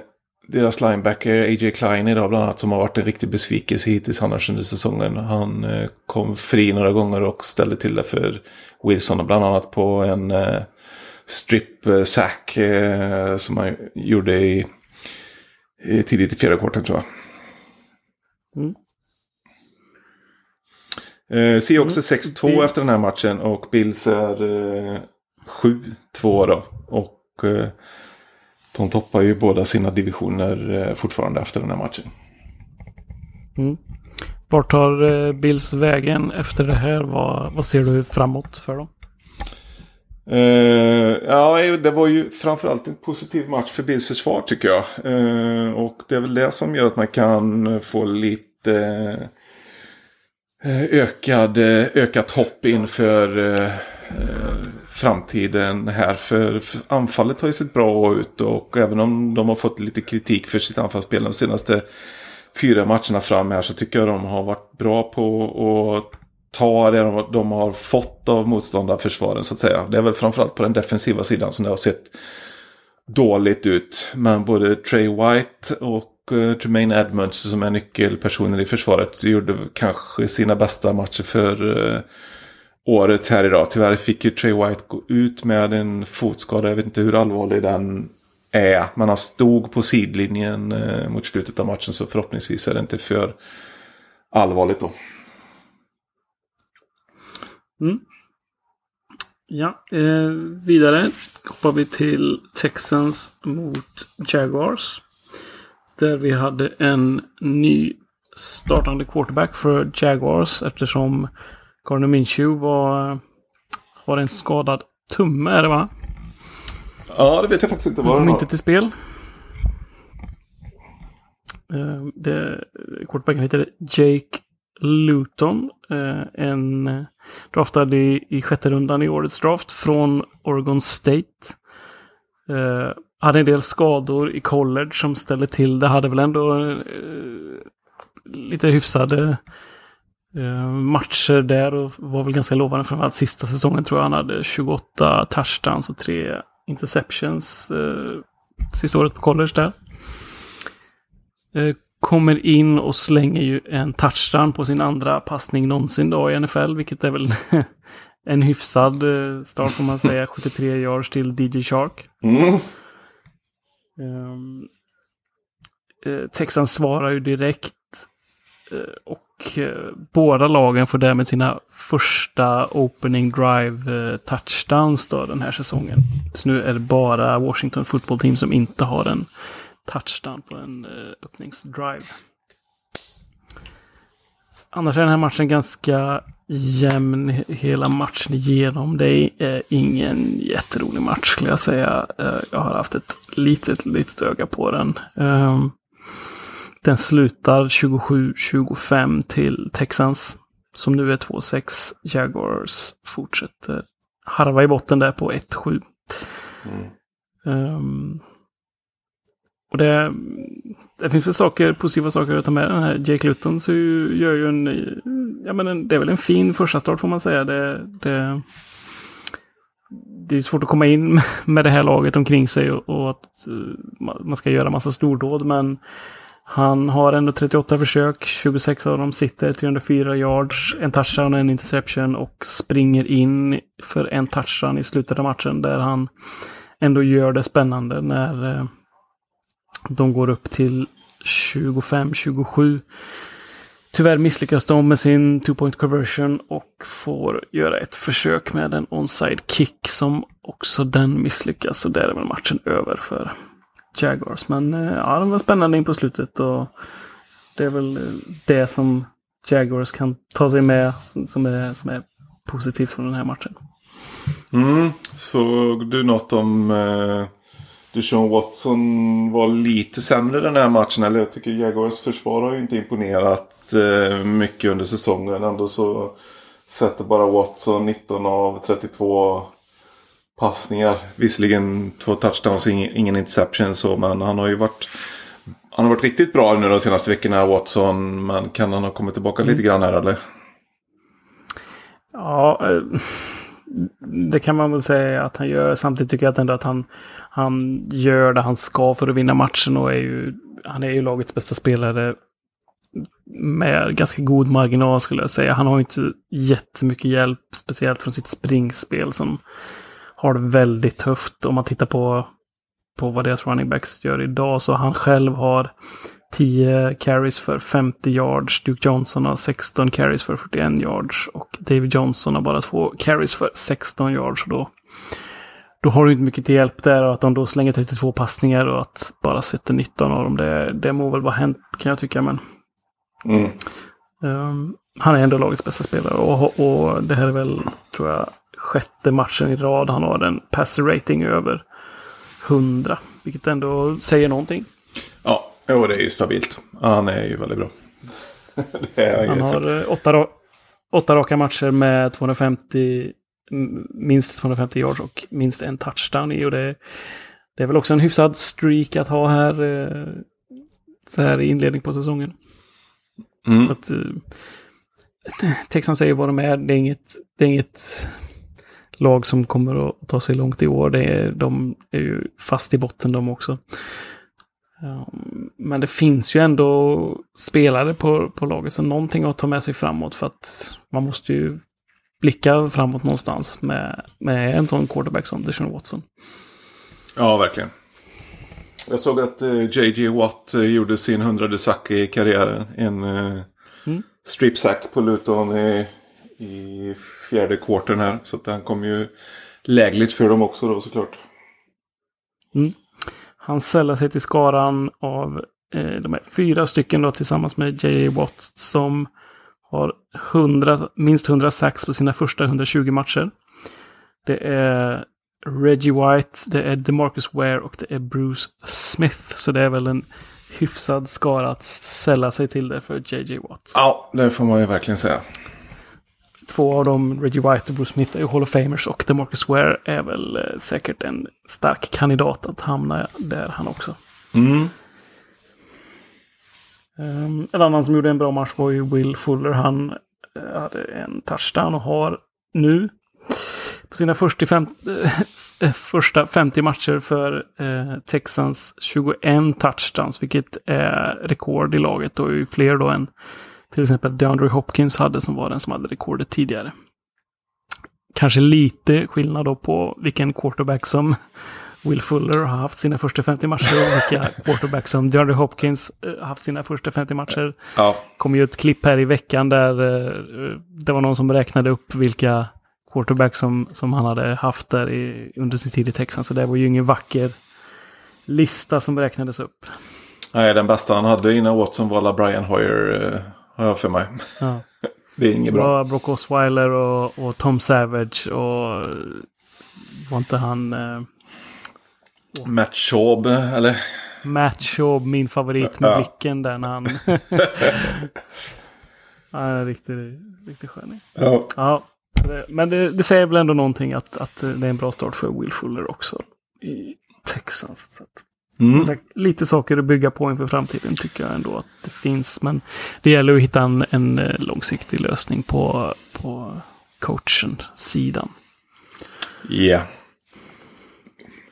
deras linebacker A.J. Klein idag bland annat. Som har varit en riktig besvikelse hittills annars under säsongen. Han eh, kom fri några gånger och ställde till det för Wilson. Bland annat på en eh, strip eh, sack eh, som han gjorde i, i tidigt i fjärde kvarten tror jag. Mm. Eh, Seahawks är 6-2 mm. efter den här matchen och Bills är eh, 7-2 då. Och eh, de toppar ju båda sina divisioner eh, fortfarande efter den här matchen. Mm. Vart tar eh, Bills vägen efter det här? Vad, vad ser du framåt för dem? Uh, ja, det var ju framförallt en positiv match för Bills försvar tycker jag. Uh, och det är väl det som gör att man kan få lite Eh, ökad, eh, ökat hopp inför eh, framtiden här. För, anfallet har ju sett bra ut och även om de har fått lite kritik för sitt anfallsspel de senaste fyra matcherna fram här så tycker jag de har varit bra på att ta det de, har fått av motståndarförsvaren så att säga. Det är väl framförallt på den defensiva sidan som det har sett dåligt ut. Men både Trey White och Eh, Tremaine Edmonds som är nyckelpersoner i försvaret gjorde kanske sina bästa matcher för eh, året här idag. Tyvärr fick ju Trey White gå ut med en fotskada. Jag vet inte hur allvarlig den är. Men han stod på sidlinjen eh, mot slutet av matchen så förhoppningsvis är det inte för allvarligt då. Mm. Ja, eh, vidare hoppar vi till Texans mot Jaguars. Där vi hade en ny startande quarterback för Jaguars eftersom Gardner Minshew var, har en skadad tumme, är det va? Ja, det vet jag faktiskt inte vad Han kom inte till spel. Uh, det, quarterbacken heter Jake Luton. Uh, en draftad i, i sjätte rundan i årets draft från Oregon State. Hade en del skador i college som ställde till det. Hade väl ändå uh, lite hyfsade uh, matcher där och var väl ganska lovande. Framförallt sista säsongen tror jag han hade 28 touchdowns och tre interceptions sista året på college där. Kommer in och slänger ju en touchdown på sin andra passning någonsin då i NFL, vilket är väl en hyfsad eh, start får man säga. 73 yards till DJ Shark. Mm. Ehm, eh, um, Texans svarar ju direkt eh, och eh, båda lagen får därmed sina första opening drive touchdowns då den här säsongen. Så nu är det bara Washington football team som inte har en touchdown på en öppningsdrive. Annars är den här matchen ganska jämn hela matchen igenom. Det är ingen jätterolig match skulle jag säga. Eh, jag har haft ett litet, litet öga på den. Ehm, den slutar 27-25 till Texans. Som nu är 2-6. Jaguars fortsätter harva i botten där på 1-7. Mm. Um, och det, det finns väl saker, positiva saker att ta med den här. Jake Luton så gör ju en, ja men en, det är väl en fin första start får man säga. Det, det, det är svårt att komma in med det här laget omkring sig och, och att eh, man ska göra massa stordåd. Men han har ändå 38 försök, 26 av dem sitter, 304 yards, en touchdown och en interception och springer in för en touchdown i slutet av matchen där han ändå gör det spännande när eh, de går upp till 25-27. Tyvärr misslyckas de med sin two-point conversion och får göra ett försök med en onside kick som också den misslyckas. Så där är väl matchen över för Jaguars. Men eh, ja, de var spännande in på slutet och det är väl eh, det som Jaguars kan ta sig med som är, som är positivt från den här matchen. Mm, såg du något om eh Deshaun Watson var lite sämre den här matchen. Eller jag tycker Jaguars försvar har ju inte imponerat eh, mycket under säsongen. Ändå så sätter bara Watson 19 av 32 passningar. Visserligen två touchdowns och ingen interception så. Men han har ju varit han har varit riktigt bra nu de senaste veckorna, Watson. Men kan han ha kommit tillbaka mm. lite grann här eller? Ja, eh, det kan man väl säga att han gör. Samtidigt tycker jag att ändå att han, han gör det han ska för att vinna matchen och är ju, han är ju lagets bästa spelare med ganska god marginal skulle jag säga. Han har ju inte jättemycket hjälp, speciellt från sitt springspel som har det väldigt tufft. Om man tittar på, på vad deras running backs gör idag så han själv har 10 carries för 50 yards. Duke Johnson har 16 carries för 41 yards. Och David Johnson har bara två carries för 16 yards. Och då, då har du inte mycket till hjälp där. Och att de då slänger 32 passningar och att bara sätter 19 av dem. Det, det må väl vara hänt kan jag tycka. Men mm. um, han är ändå lagets bästa spelare. Och, och det här är väl, tror jag, sjätte matchen i rad. Han har en passer rating över 100. Vilket ändå säger någonting. Ja, Jo, det är ju stabilt. Han är ju väldigt bra. han har eh, åtta, åtta raka matcher med 250, minst 250 yards och minst en touchdown i. Och det, det är väl också en hyfsad streak att ha här eh, så här i inledning på säsongen. Mm. Så att, eh, Texan säger vad de är. Det är inget, det är inget lag som kommer att ta sig långt i år. Det är, de är ju fast i botten de också. Men det finns ju ändå spelare på, på laget, så någonting att ta med sig framåt för att man måste ju blicka framåt någonstans med, med en sån quarterback som Deshaun Watson. Ja, verkligen. Jag såg att JJ uh, Watt uh, gjorde sin hundrade sack i karriären. En uh, mm. strip sack på Luton i, i fjärde kvarten här. Så att han kom ju lägligt för dem också då såklart. Mm. Han sällar sig till skaran av eh, de här fyra stycken då tillsammans med J.A. Watt som har 100, minst 100 sax på sina första 120 matcher. Det är Reggie White, det är DeMarcus Ware och det är Bruce Smith. Så det är väl en hyfsad skara att sälla sig till det för J.J. Watt. Ja, det får man ju verkligen säga två av dem, Reggie White och Bruce Smith, är Hall of Famers och DeMarcus Ware är väl eh, säkert en stark kandidat att hamna där han också. Mm. Um, en annan som gjorde en bra match var ju Will Fuller. Han uh, hade en touchdown och har nu på sina äh, första 50 matcher för Texans 21 touchdowns, vilket är rekord i laget och är fler då än till exempel DeAndre Hopkins hade som var den som hade rekordet tidigare. Kanske lite skillnad då på vilken quarterback som, Will Fuller har haft sina första 50 matcher och vilka quarterbacks som DeAndre Hopkins eh, har haft sina första 50 matcher. Ja, kom ju ett klipp här i veckan där eh, det var någon som räknade upp vilka quarterbacks som, som han hade haft där i, under sin tid i Texas. Så det var ju ingen vacker lista som räknades upp. nej, den bästa han hade innan Watson var Brian Hoyer, eh, har jag för mig. Ja. Det är inget Det bra. var Brock Osweiler och, och Tom Savage och var inte han eh, Matt Schaub, eller? Matt Schaub, min favorit med Ja. blicken där när han... Han är en riktig, riktig skön. Ja. Ja, det- men det, det säger väl ändå någonting att, att det är en bra start för Will Fuller också i Texans. Så att, Mm. sagt, lite saker att bygga på inför framtiden tycker jag ändå att det finns. Men det gäller att hitta en, en eh, långsiktig lösning på, på coachen-sidan. Ja.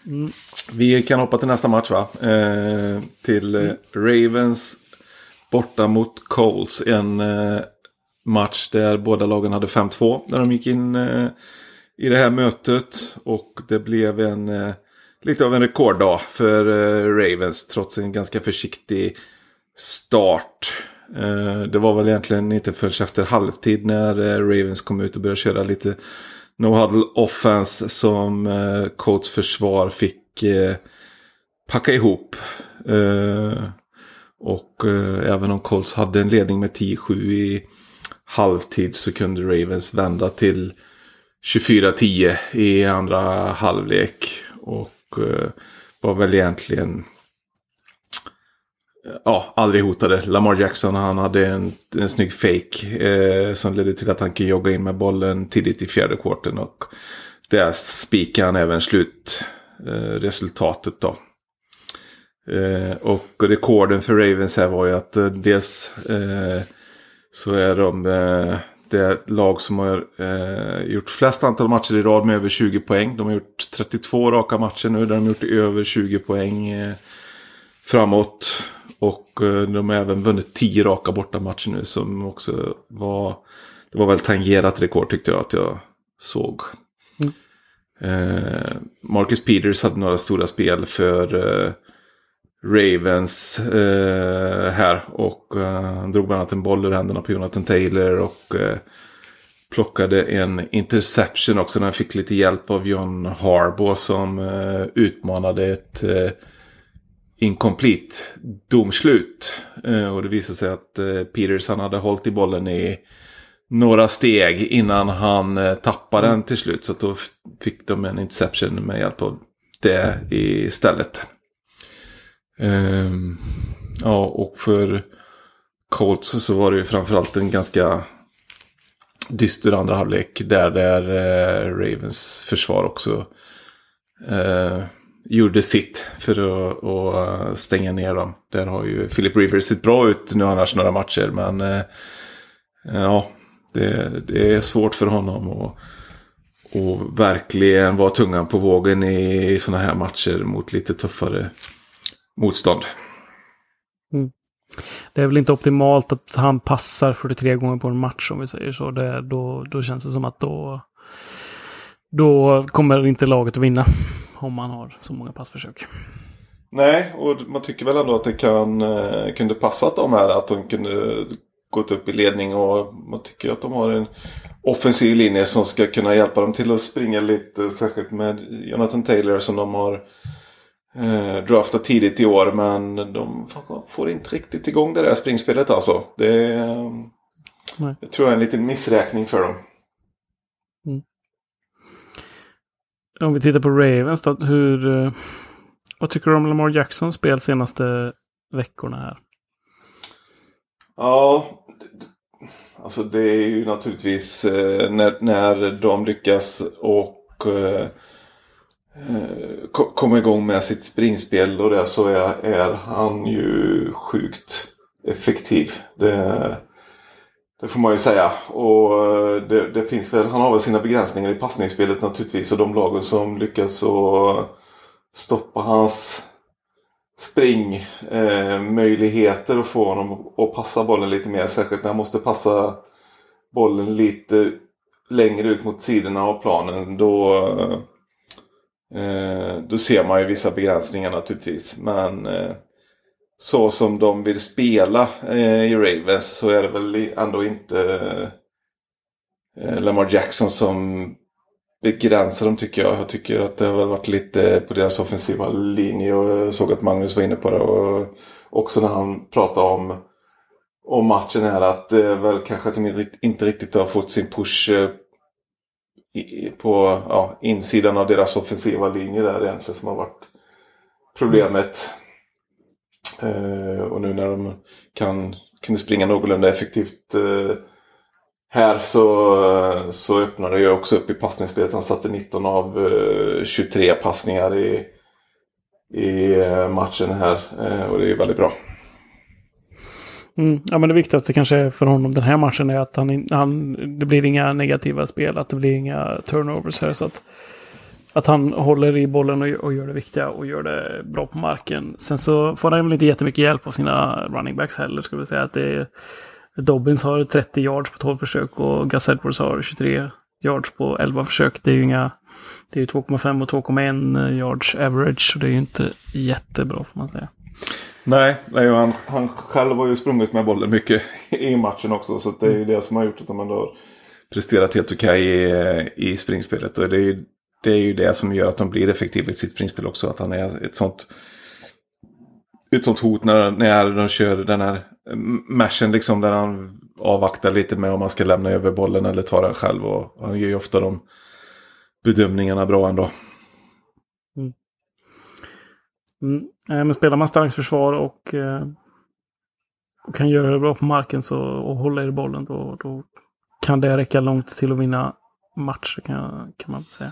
Mm. Vi kan hoppa till nästa match va? Eh, till eh, Ravens borta mot Coles. En eh, match där båda lagen hade 5-2 när de gick in eh, i det här mötet. Och det blev en eh, lite av en rekorddag för eh, Ravens trots en ganska försiktig start. Eh, det var väl egentligen inte förrän efter halvtid när eh, Ravens kom ut och började köra lite No Huddle Offense som eh, Colts försvar fick eh, packa ihop. Eh, och eh, även om Colts hade en ledning med 10-7 i halvtid så kunde Ravens vända till 24-10 i andra halvlek. Och Eh, var väl egentligen ja, aldrig hotade. Lamar Jackson han hade en, en snygg fake eh, som ledde till att han kunde jogga in med bollen tidigt i fjärde kvarten. Och där spikade han även slutresultatet eh, då. Eh, och rekorden för Ravens här var ju att eh, dels eh, så är de eh, det lag som har eh, gjort flest antal matcher i rad med över 20 poäng. De har gjort 32 raka matcher nu där de har gjort över 20 poäng eh, framåt. Och eh, de har även vunnit 10 raka bortamatcher nu som också var... Det var väl tangerat rekord tyckte jag att jag såg. Mm. Eh, Marcus Peters hade några stora spel för eh, Ravens eh, här. Och eh, drog bland annat en boll ur händerna på Jonathan Taylor. Och eh, plockade en interception också. När han fick lite hjälp av John Harbaugh som eh, utmanade ett eh, incomplete domslut. Eh, och det visade sig att eh, Peters han hade hållit i bollen i några steg innan han eh, tappade den till slut. Så då fick de en interception med hjälp av det istället. Ehm, ja, och för Colts så var det ju framförallt en ganska dyster andra halvlek. Där, där eh, Ravens försvar också eh, gjorde sitt för att, att eh, stänga ner dem. Där har ju Philip Rivers sett bra ut nu annars några matcher. Men eh, ja, det, det är svårt för honom att och verkligen vara tungan på vågen i, i sådana här matcher mot lite tuffare motstånd. Det är väl inte optimalt att han passar 43 gånger på en match om vi säger så. Det, då, då känns det som att då, då kommer inte laget att vinna. Om man har så många passförsök. Nej, och man tycker väl ändå att det kan, eh, kunde passat dem här. Att de kunde gått upp i ledning och man tycker att de har en offensiv linje som ska kunna hjälpa dem till att springa lite. Särskilt med Jonathan Taylor som de har eh, draftat tidigt i år. Men de får inte riktigt igång det där springspelet alltså. Det, eh, Nej. det tror jag är en liten missräkning för dem. Om vi tittar på Ravens då, hur... eh, Vad tycker du om Lamar Jacksons spel senaste veckorna här? Ja, alltså det är ju naturligtvis eh, när, när de lyckas och Eh, kom komma igång med sitt springspel och det så är, är han ju sjukt effektiv. Det, det får man ju säga. Och eh, det, det finns väl, han har väl sina begränsningar i passningsspelet naturligtvis och de lagen som lyckas att stoppa hans springmöjligheter eh, och få honom att passa bollen lite mer. Särskilt när han måste passa bollen lite längre ut mot sidorna av planen. Då, eh, Eh, då ser man ju vissa begränsningar naturligtvis. Men eh, så som de vill spela eh, i Ravens så är det väl ändå inte eh, Lamar Jackson som begränsar dem tycker jag. Jag tycker att det har varit lite på deras offensiva linje och jag såg att Magnus var inne på det. Och också när han pratade om, om matchen här att det väl kanske att de inte riktigt har fått sin push eh, på ja, insidan av deras offensiva linje där egentligen som har varit problemet. Eh, och nu när de kan, kunde springa någorlunda effektivt eh, här så, så öppnade det ju också upp i passningsspelet. Han satte 19 av eh, 23 passningar i, i eh, matchen här eh, och det är ju väldigt bra. Mm. Ja, men det viktigaste kanske för honom den här matchen är att han, han, det blir inga negativa spel, att det blir inga turnovers här. Så att, att han håller i bollen och, och gör det viktiga och gör det bra på marken. Sen så får han väl inte jättemycket hjälp av sina running backs heller, skulle vi säga. Att det är, Dobbins har 30 yards på 12 försök och Gus Edwards har 23 yards på 11 försök. Det är ju inga... Det är 2,5 och 2,1 yards average, så det är ju inte jättebra får man säga. Nej, nej han, han själv har ju sprungit med bollen mycket i matchen också. Så det är ju det som har gjort att de ändå har presterat helt okej i, i springspelet. Och det är, ju, det är ju det som gör att de blir effektiva i sitt springspel också. Att han är ett sånt, ett sånt hot när, när de kör den här mashen liksom. Där han avvaktar lite med om man ska lämna över bollen eller ta den själv. Och han gör ju ofta de bedömningarna bra ändå. Mm. Mm. Men spelar man starkt försvar och, eh, och kan göra det bra på marken så, och hålla i bollen då, då kan det räcka långt till att vinna matcher kan, kan man säga.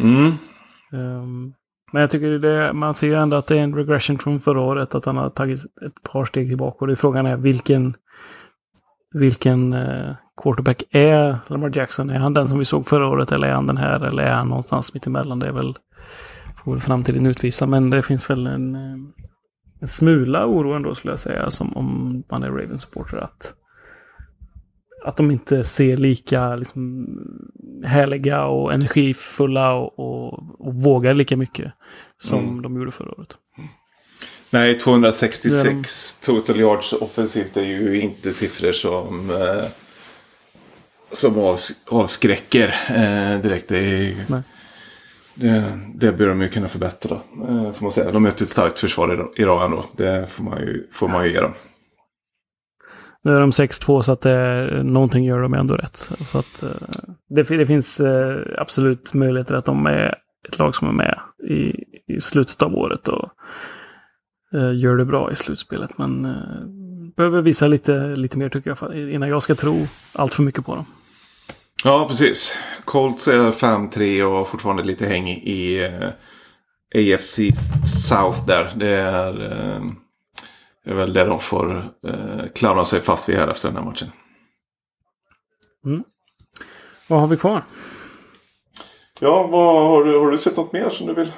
Mm. Um, men jag tycker det, man ser ju ändå att det är en regression från förra året. Att han har tagit ett par steg tillbaka. Och det är frågan är vilken, vilken uh, quarterback är Lamar Jackson? Är han den som vi såg förra året eller är han den här? Eller är han någonstans mitt emellan? Det är väl får väl framtiden utvisa. Men det finns väl en, eh, en smula oro ändå skulle jag säga. Som om man är Ravens-supporter. Att, att de inte ser lika liksom, härliga och energifulla och, och, och vågar lika mycket som mm. de gjorde förra året. Nej, 266 total yards offensivt är ju inte siffror som, eh, som avskräcker eh, direkt. Det är. Det, det bör de ju kunna förbättra. Eh, får man säga. De möter ett starkt försvar idag ändå. Det får man ju, får man ju ge dem. Nu är de 6-2 så att det, någonting gör de ändå rätt. Så att, eh, det, det finns eh, absolut möjligheter att de är ett lag som är med i, i slutet av året och gör det bra i slutspelet. Men behöver visa lite, lite mer tycker jag innan jag ska tro allt för mycket på dem. Ja, precis. Colts är 5-3 och har fortfarande lite häng i eh, AFC South där. Det är, eh, är väl det de får eh, klamra sig fast vid här efter den här matchen. Mm. Vad har vi kvar? Ja, vad, har, du, har du sett något mer som du vill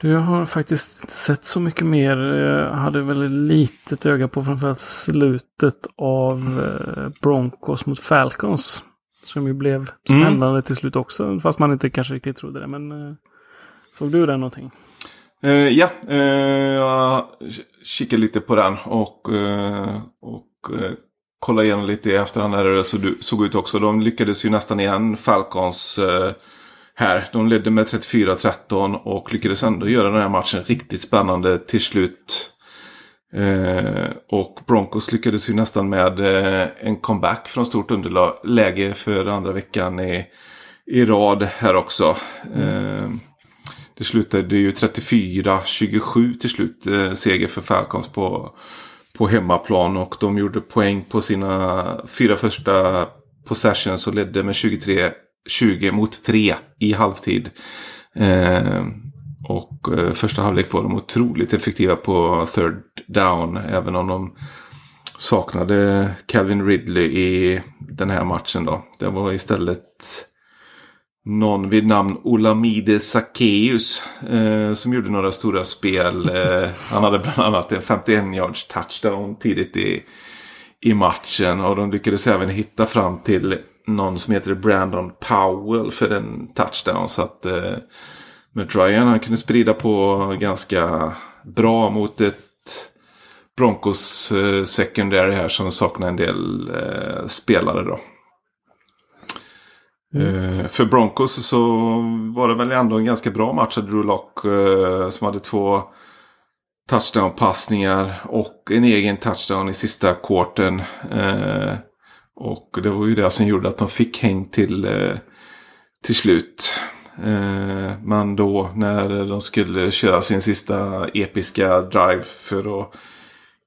jag har faktiskt inte sett så mycket mer. Jag hade väldigt litet öga på framförallt slutet av eh, Broncos mot Falcons. Som ju blev mm. spännande mm. till slut också. Fast man inte kanske riktigt trodde det. Men eh, såg du den någonting? Uh, ja, uh, jag kikade lite på den och, uh, och kollade igenom lite i efterhand hur det såg ut också. De lyckades ju nästan igen Falcons här. De ledde med 34-13 och lyckades ändå göra den här matchen riktigt spännande till slut. Eh, och Broncos lyckades ju nästan med eh, en comeback från stort underläge för andra veckan i, i rad här också. Eh, det slutade ju 34-27 till slut eh, seger för Falcons på, på hemmaplan och de gjorde poäng på sina fyra första possessions och ledde med 23 20 mot 3 i halvtid. Eh, och eh, första halvlek var de otroligt effektiva på third down. Även om de saknade Calvin Ridley i den här matchen då. Det var istället någon vid namn Olamide Sackeus eh, som gjorde några stora spel. Eh, han hade bland annat en 51 yards touchdown tidigt i, i matchen och de lyckades även hitta fram till någon som heter Brandon Powell för en touchdown. Så att eh, med Ryan han kunde sprida på ganska bra mot ett Broncos eh, secondary här som saknar en del eh, spelare då. Mm. för Broncos så var det väl ändå en ganska bra match Drew Lock eh, som hade två touchdown-passningar och en egen touchdown i sista kvarten. Eh, och det var ju det som gjorde att de fick häng till, eh, till slut. Eh, men då när de skulle köra sin sista episka drive för att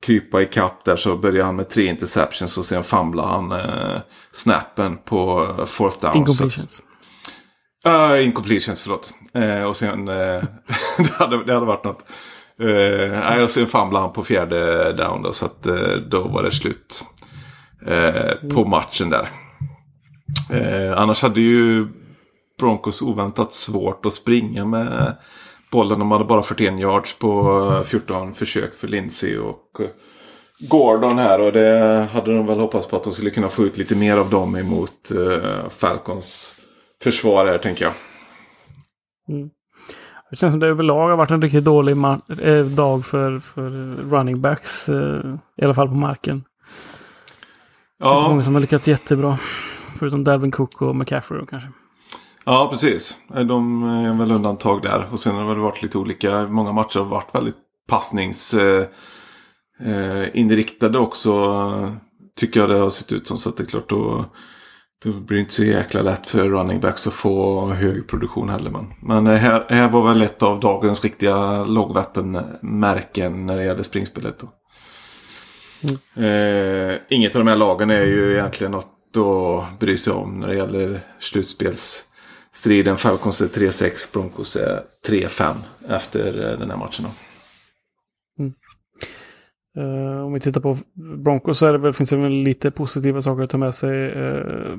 krypa ikapp där så började han med tre interceptions och sen famlade han eh, snappen på fourth down. Incompletions. Uh, incompletions, förlåt. Uh, och sen, uh, det, hade, det hade varit något. Uh, och sen famlade han på fjärde down då, så att uh, då var det slut Eh, på matchen där. Eh, annars hade ju Broncos oväntat svårt att springa med bollen. De hade bara 41 yards på eh, 14 försök för Lindsey och Gordon här. Och det hade de väl hoppats på att de skulle kunna få ut lite mer av dem emot Falcons försvar här tänker jag. Mm. Det känns som det överlag har varit en riktigt dålig dag för, för running backs. Eh, I alla fall på marken. Ja. Det är inte många som har lyckats jättebra. Förutom Dalvin Cook och McCaffrey kanske. Ja, precis. De är väl undantag där. Och sen har det varit lite olika. Många matcher har varit väldigt passningsinriktade eh, också. Tycker jag det har sett ut som. Så att det är klart då det blir inte så jäkla lätt för running backs att få hög produktion heller. Men, men här, här var väl ett av dagens riktiga lågvattenmärken när det gäller springspelet. Mm. Eh, inget av de här lagen är ju egentligen något att bry sig om när det gäller slutspelsstriden. Falcons är 3-6, Broncos är 3-5 efter eh, den här matchen. Mm. Uh, om vi tittar på Broncos så det finns det väl lite positiva saker att ta med sig. Uh,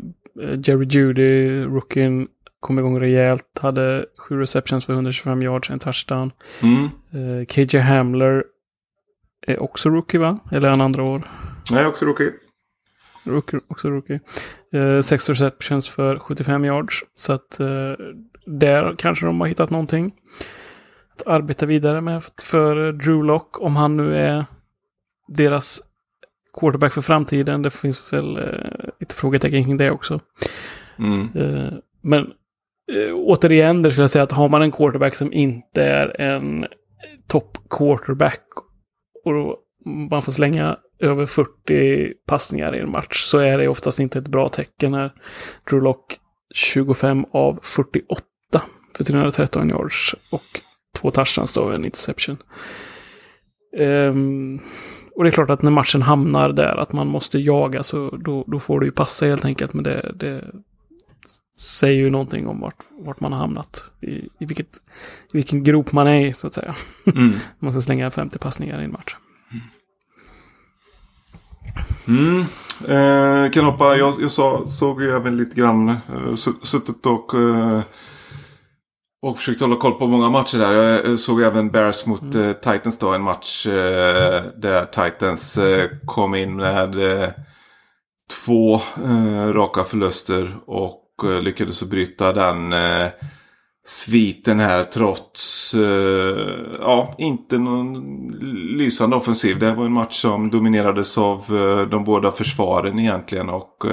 Jerry Judy, rookien, kom igång rejält. Hade sju receptions för 125 yards, en touchdown. Mm. Uh, KJ Hamler är också rookie va? Eller är han andra år? Nej, också rookie. Rookie, också rookie. Uh, sex receptions för 75 yards. Så att uh, där kanske de har hittat någonting. Att arbeta vidare med för Drew Lock. Om han nu är deras quarterback för framtiden. Det finns väl eh, lite frågetecken kring det också. Mm. Eh, men eh, återigen, det skulle jag säga att har man en quarterback som inte är en topp quarterback och man får slänga över 40 passningar i en match så är det oftast inte ett bra tecken när Drew Lock 25 av 48 för 313 yards och två touchdowns då, en interception. Um, och det är klart att när matchen hamnar där, att man måste jaga, så då, då får det ju passa helt enkelt. Men det, det säger ju någonting om vart, vart man har hamnat. I, i, vilket, I vilken grop man är i, så att säga. Mm. man ska slänga 50 passningar i en match. Mm. Eh, kan hoppa, jag, jag så, såg ju även lite grann, eh, suttit och eh, och försökte hålla koll på många matcher där. Jag såg även Bears mot mm. eh, Titans då. En match eh, där Titans eh, kom in med eh, två eh, raka förluster. Och och eh, lyckades bryta den eh, sviten här trots, eh, ja, inte någon lysande offensiv. Det var en match som dominerades av de båda försvaren egentligen. Och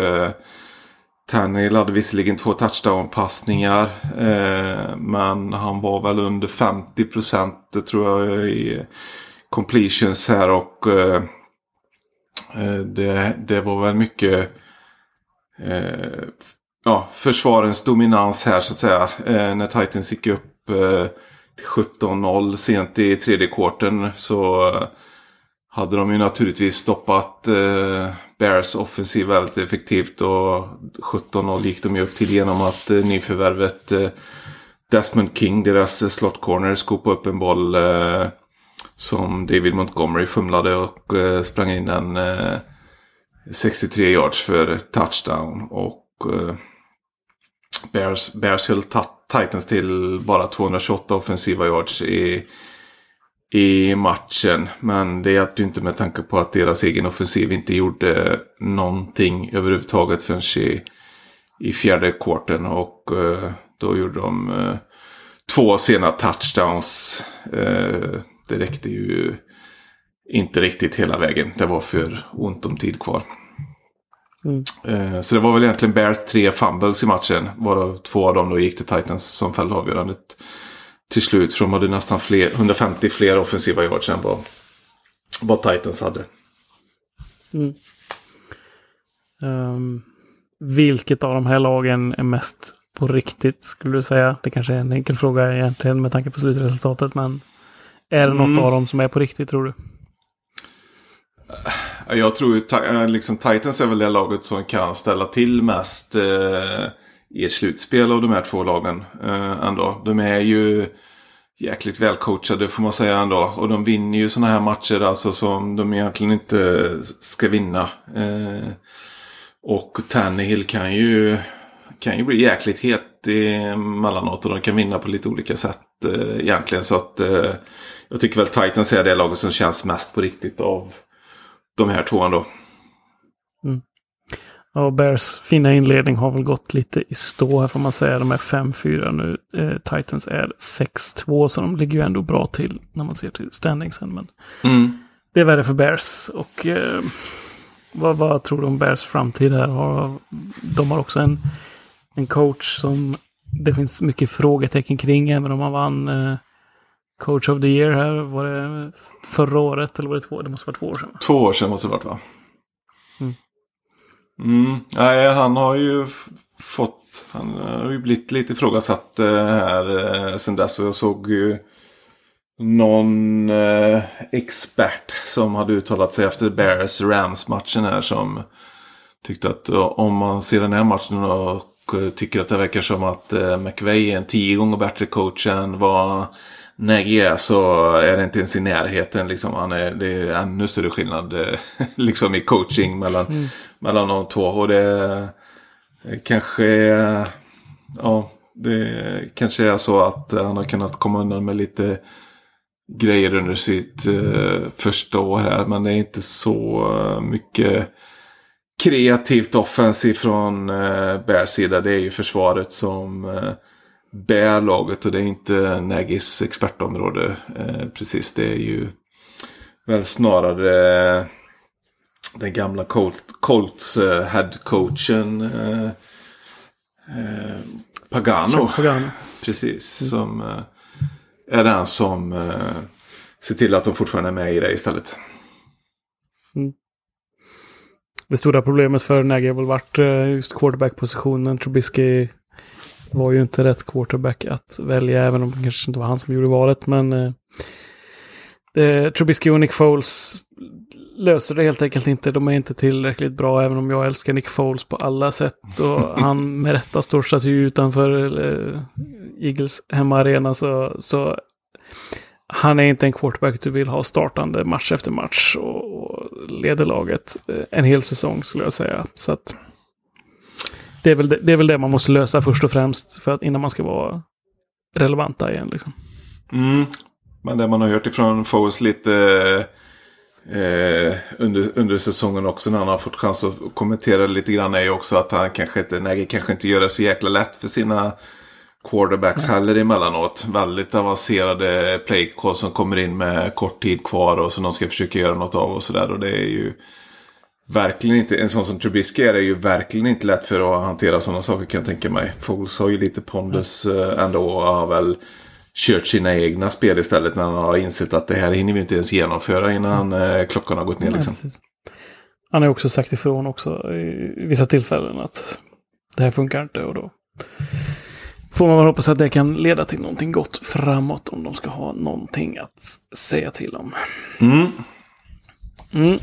Tannehill hade visserligen två touchdown-passningar. Eh, men han var väl under 50 procent tror jag i completions här. Och eh, det, det var väl mycket eh, ja, försvarens dominans här så att säga. Eh, när Titans gick upp eh, till 17-0 sent i tredje kvarten så eh, hade de ju naturligtvis stoppat eh, Bears offensiv väldigt effektivt. Och 17-0 gick de ju upp till genom att eh, nyförvärvet eh, Desmond King, deras eh, slot corner, skopade upp en boll eh, som David Montgomery fumlade och eh, sprang in en eh, 63 yards för touchdown. Och eh, Bears, Bears höll Titans till bara 228 offensiva yards i i matchen. Men det hjälpte inte med tanke på att deras egen offensiv inte gjorde någonting överhuvudtaget förrän i i fjärde kvarten och eh, då gjorde de eh, två sena touchdowns. Eh, det räckte ju inte riktigt hela vägen. Det var för ont om tid kvar. Mm. Eh, så det var väl egentligen Bears tre fumbles i matchen. Varav två av dem då gick till Titans som fällde avgörandet till slut. För de hade nästan fler, 150 fler offensiva yards än vad, vad Titans hade. Mm. Um, vilket av de här lagen är mest på riktigt skulle du säga? Det kanske är en enkel fråga egentligen med tanke på slutresultatet. Men är det något mm. av dem som är på riktigt tror du? Jag tror eh, liksom Titans är väl det laget som kan ställa till mest eh, i ett slutspel av de här två lagen. Eh, ändå. De är ju jäkligt välcoachade får man säga ändå. Och de vinner ju sådana här matcher alltså som de egentligen inte ska vinna. Eh, och Tannehill kan ju, kan ju bli jäkligt het emellanåt och de kan vinna på lite olika sätt eh, egentligen. Så att eh, jag tycker väl Titans är det laget som känns mest på riktigt av de här två ändå. Mm. Ja, Bears fina inledning har väl gått lite i stå här får man säga. De är 5-4 nu. Eh, Titans är 6-2 så de ligger ju ändå bra till när man ser till standingsen. Men mm. det är värre för Bears. Och eh, vad, vad, tror du om Bears framtid här? de har också en, en coach som det finns mycket frågetecken kring. Även om man vann eh, Coach of the year här. Var det förra året eller var det två? Det måste vara två år sedan. Två år sedan måste det varit va? Mm. Mm. Nej, han har ju fått, han har ju blivit lite ifrågasatt eh, här eh, sen dess. Jag såg ju någon eh, expert som hade uttalat sig efter Bears Rams-matchen här som tyckte att om man ser den här matchen och tycker att det verkar som att eh, McVeigh är en tio gånger bättre coach än vad Nagy är så är det inte ens i närheten. Liksom. Han är, det är ännu större skillnad eh, liksom i coaching mellan, mm. mellan de två. Och det kanske ja, det kanske är så att han har kunnat komma undan med lite grejer under sitt uh, första år här. Men det är inte så uh, mycket kreativt offensivt från uh, Bears sida. Det är ju försvaret som uh, bär laget och det är inte Nagys expertområde uh, precis. Det är ju väl snarare uh, den gamla Colt, Colts uh, headcoachen Pagano. Pagano. Precis, mm. som är den som eh, ser till att de fortfarande är med i det istället. Mm. Det stora problemet för Nagy har väl varit eh, just quarterback-positionen. Trubisky var ju inte rätt quarterback att välja, även om det kanske inte var han som gjorde valet. Men eh, Trubisky och Nick Foles löser det helt enkelt inte. De är inte tillräckligt bra, även om jag älskar Nick Foles på alla sätt. Och han med rätta står staty utanför eh, Eagles hemmaarena. Så, så han är inte en quarterback du vill ha startande match efter match och, och leder laget eh, en hel säsong skulle jag säga. Så att det är, väl det, det är väl det man måste lösa först och främst för att innan man ska vara relevanta igen. Liksom. Mm. Men det man har hört ifrån Foles lite eh, under, under säsongen också när han har fått chans att kommentera lite grann är ju också att han kanske inte, nej, kanske inte gör det så jäkla lätt för sina quarterbacks nej. heller emellanåt. Väldigt avancerade play som kommer in med kort tid kvar och som de ska försöka göra något av och sådär. Och det är ju verkligen inte, en sån som Trubisky är det ju verkligen inte lätt för att hantera sådana saker kan jag tänka mig. Foles har ju lite pondus mm. ändå och har väl kört sina egna spel istället när han har insett att det här hinner vi inte ens genomföra innan mm. klockan har gått ner. Liksom. Ja, han har också sagt ifrån också i vissa tillfällen att det här funkar inte och då får man väl hoppas att det kan leda till någonting gott framåt om de ska ha någonting att säga till om. Mm. Mm.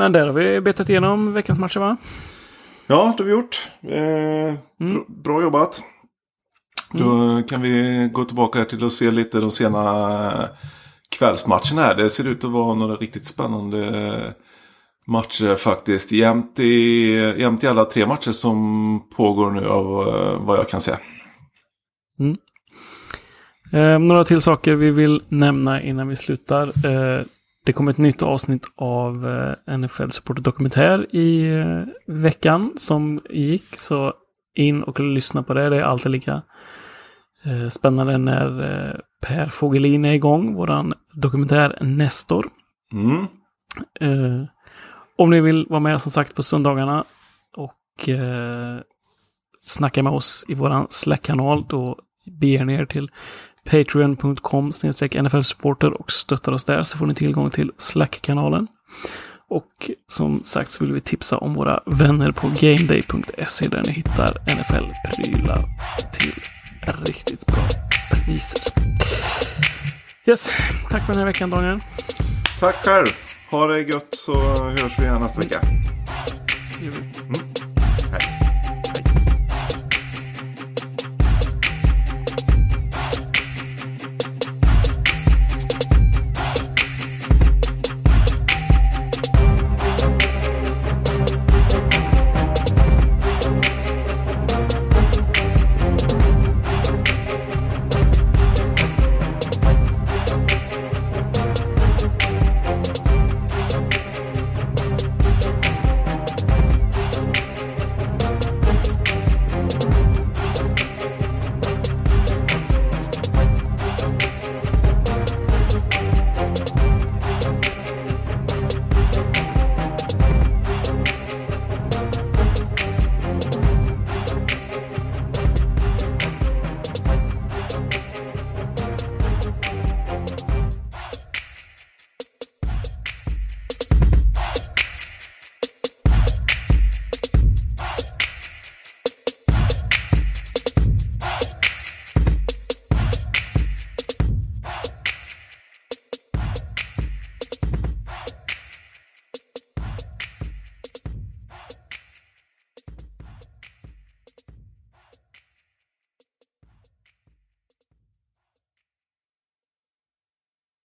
Men där har vi betat igenom veckans matcher va? Ja, det har vi gjort. Eh, mm. Bra jobbat. Då mm. kan vi gå tillbaka till att se lite de sena kvällsmatcherna här. Det ser ut att vara några riktigt spännande matcher faktiskt. Jämt i, jämt i alla tre matcher som pågår nu av vad jag kan se. Mm. Eh, några till saker vi vill nämna innan vi slutar. Eh, det kom ett nytt avsnitt av eh, NFL Supporter Dokumentär i eh, veckan som gick. Så in och lyssna på det. Det är alltid lika eh, spännande när Per Fogelin är igång, våran dokumentär Nestor. Mm. Om ni vill vara med som sagt på söndagarna och snacka med oss i våran Slack-kanal, då beger ni er till patreon.com nfl-supporter och stöttar oss där så får ni tillgång till Slack-kanalen. Och som sagt så vill vi tipsa om våra vänner på gameday.se där ni hittar NFL-prylar till riktigt bra priser. Yes, tack för den här veckan Daniel. Tack själv. Ha det gött så hörs vi nästa vecka. Vi.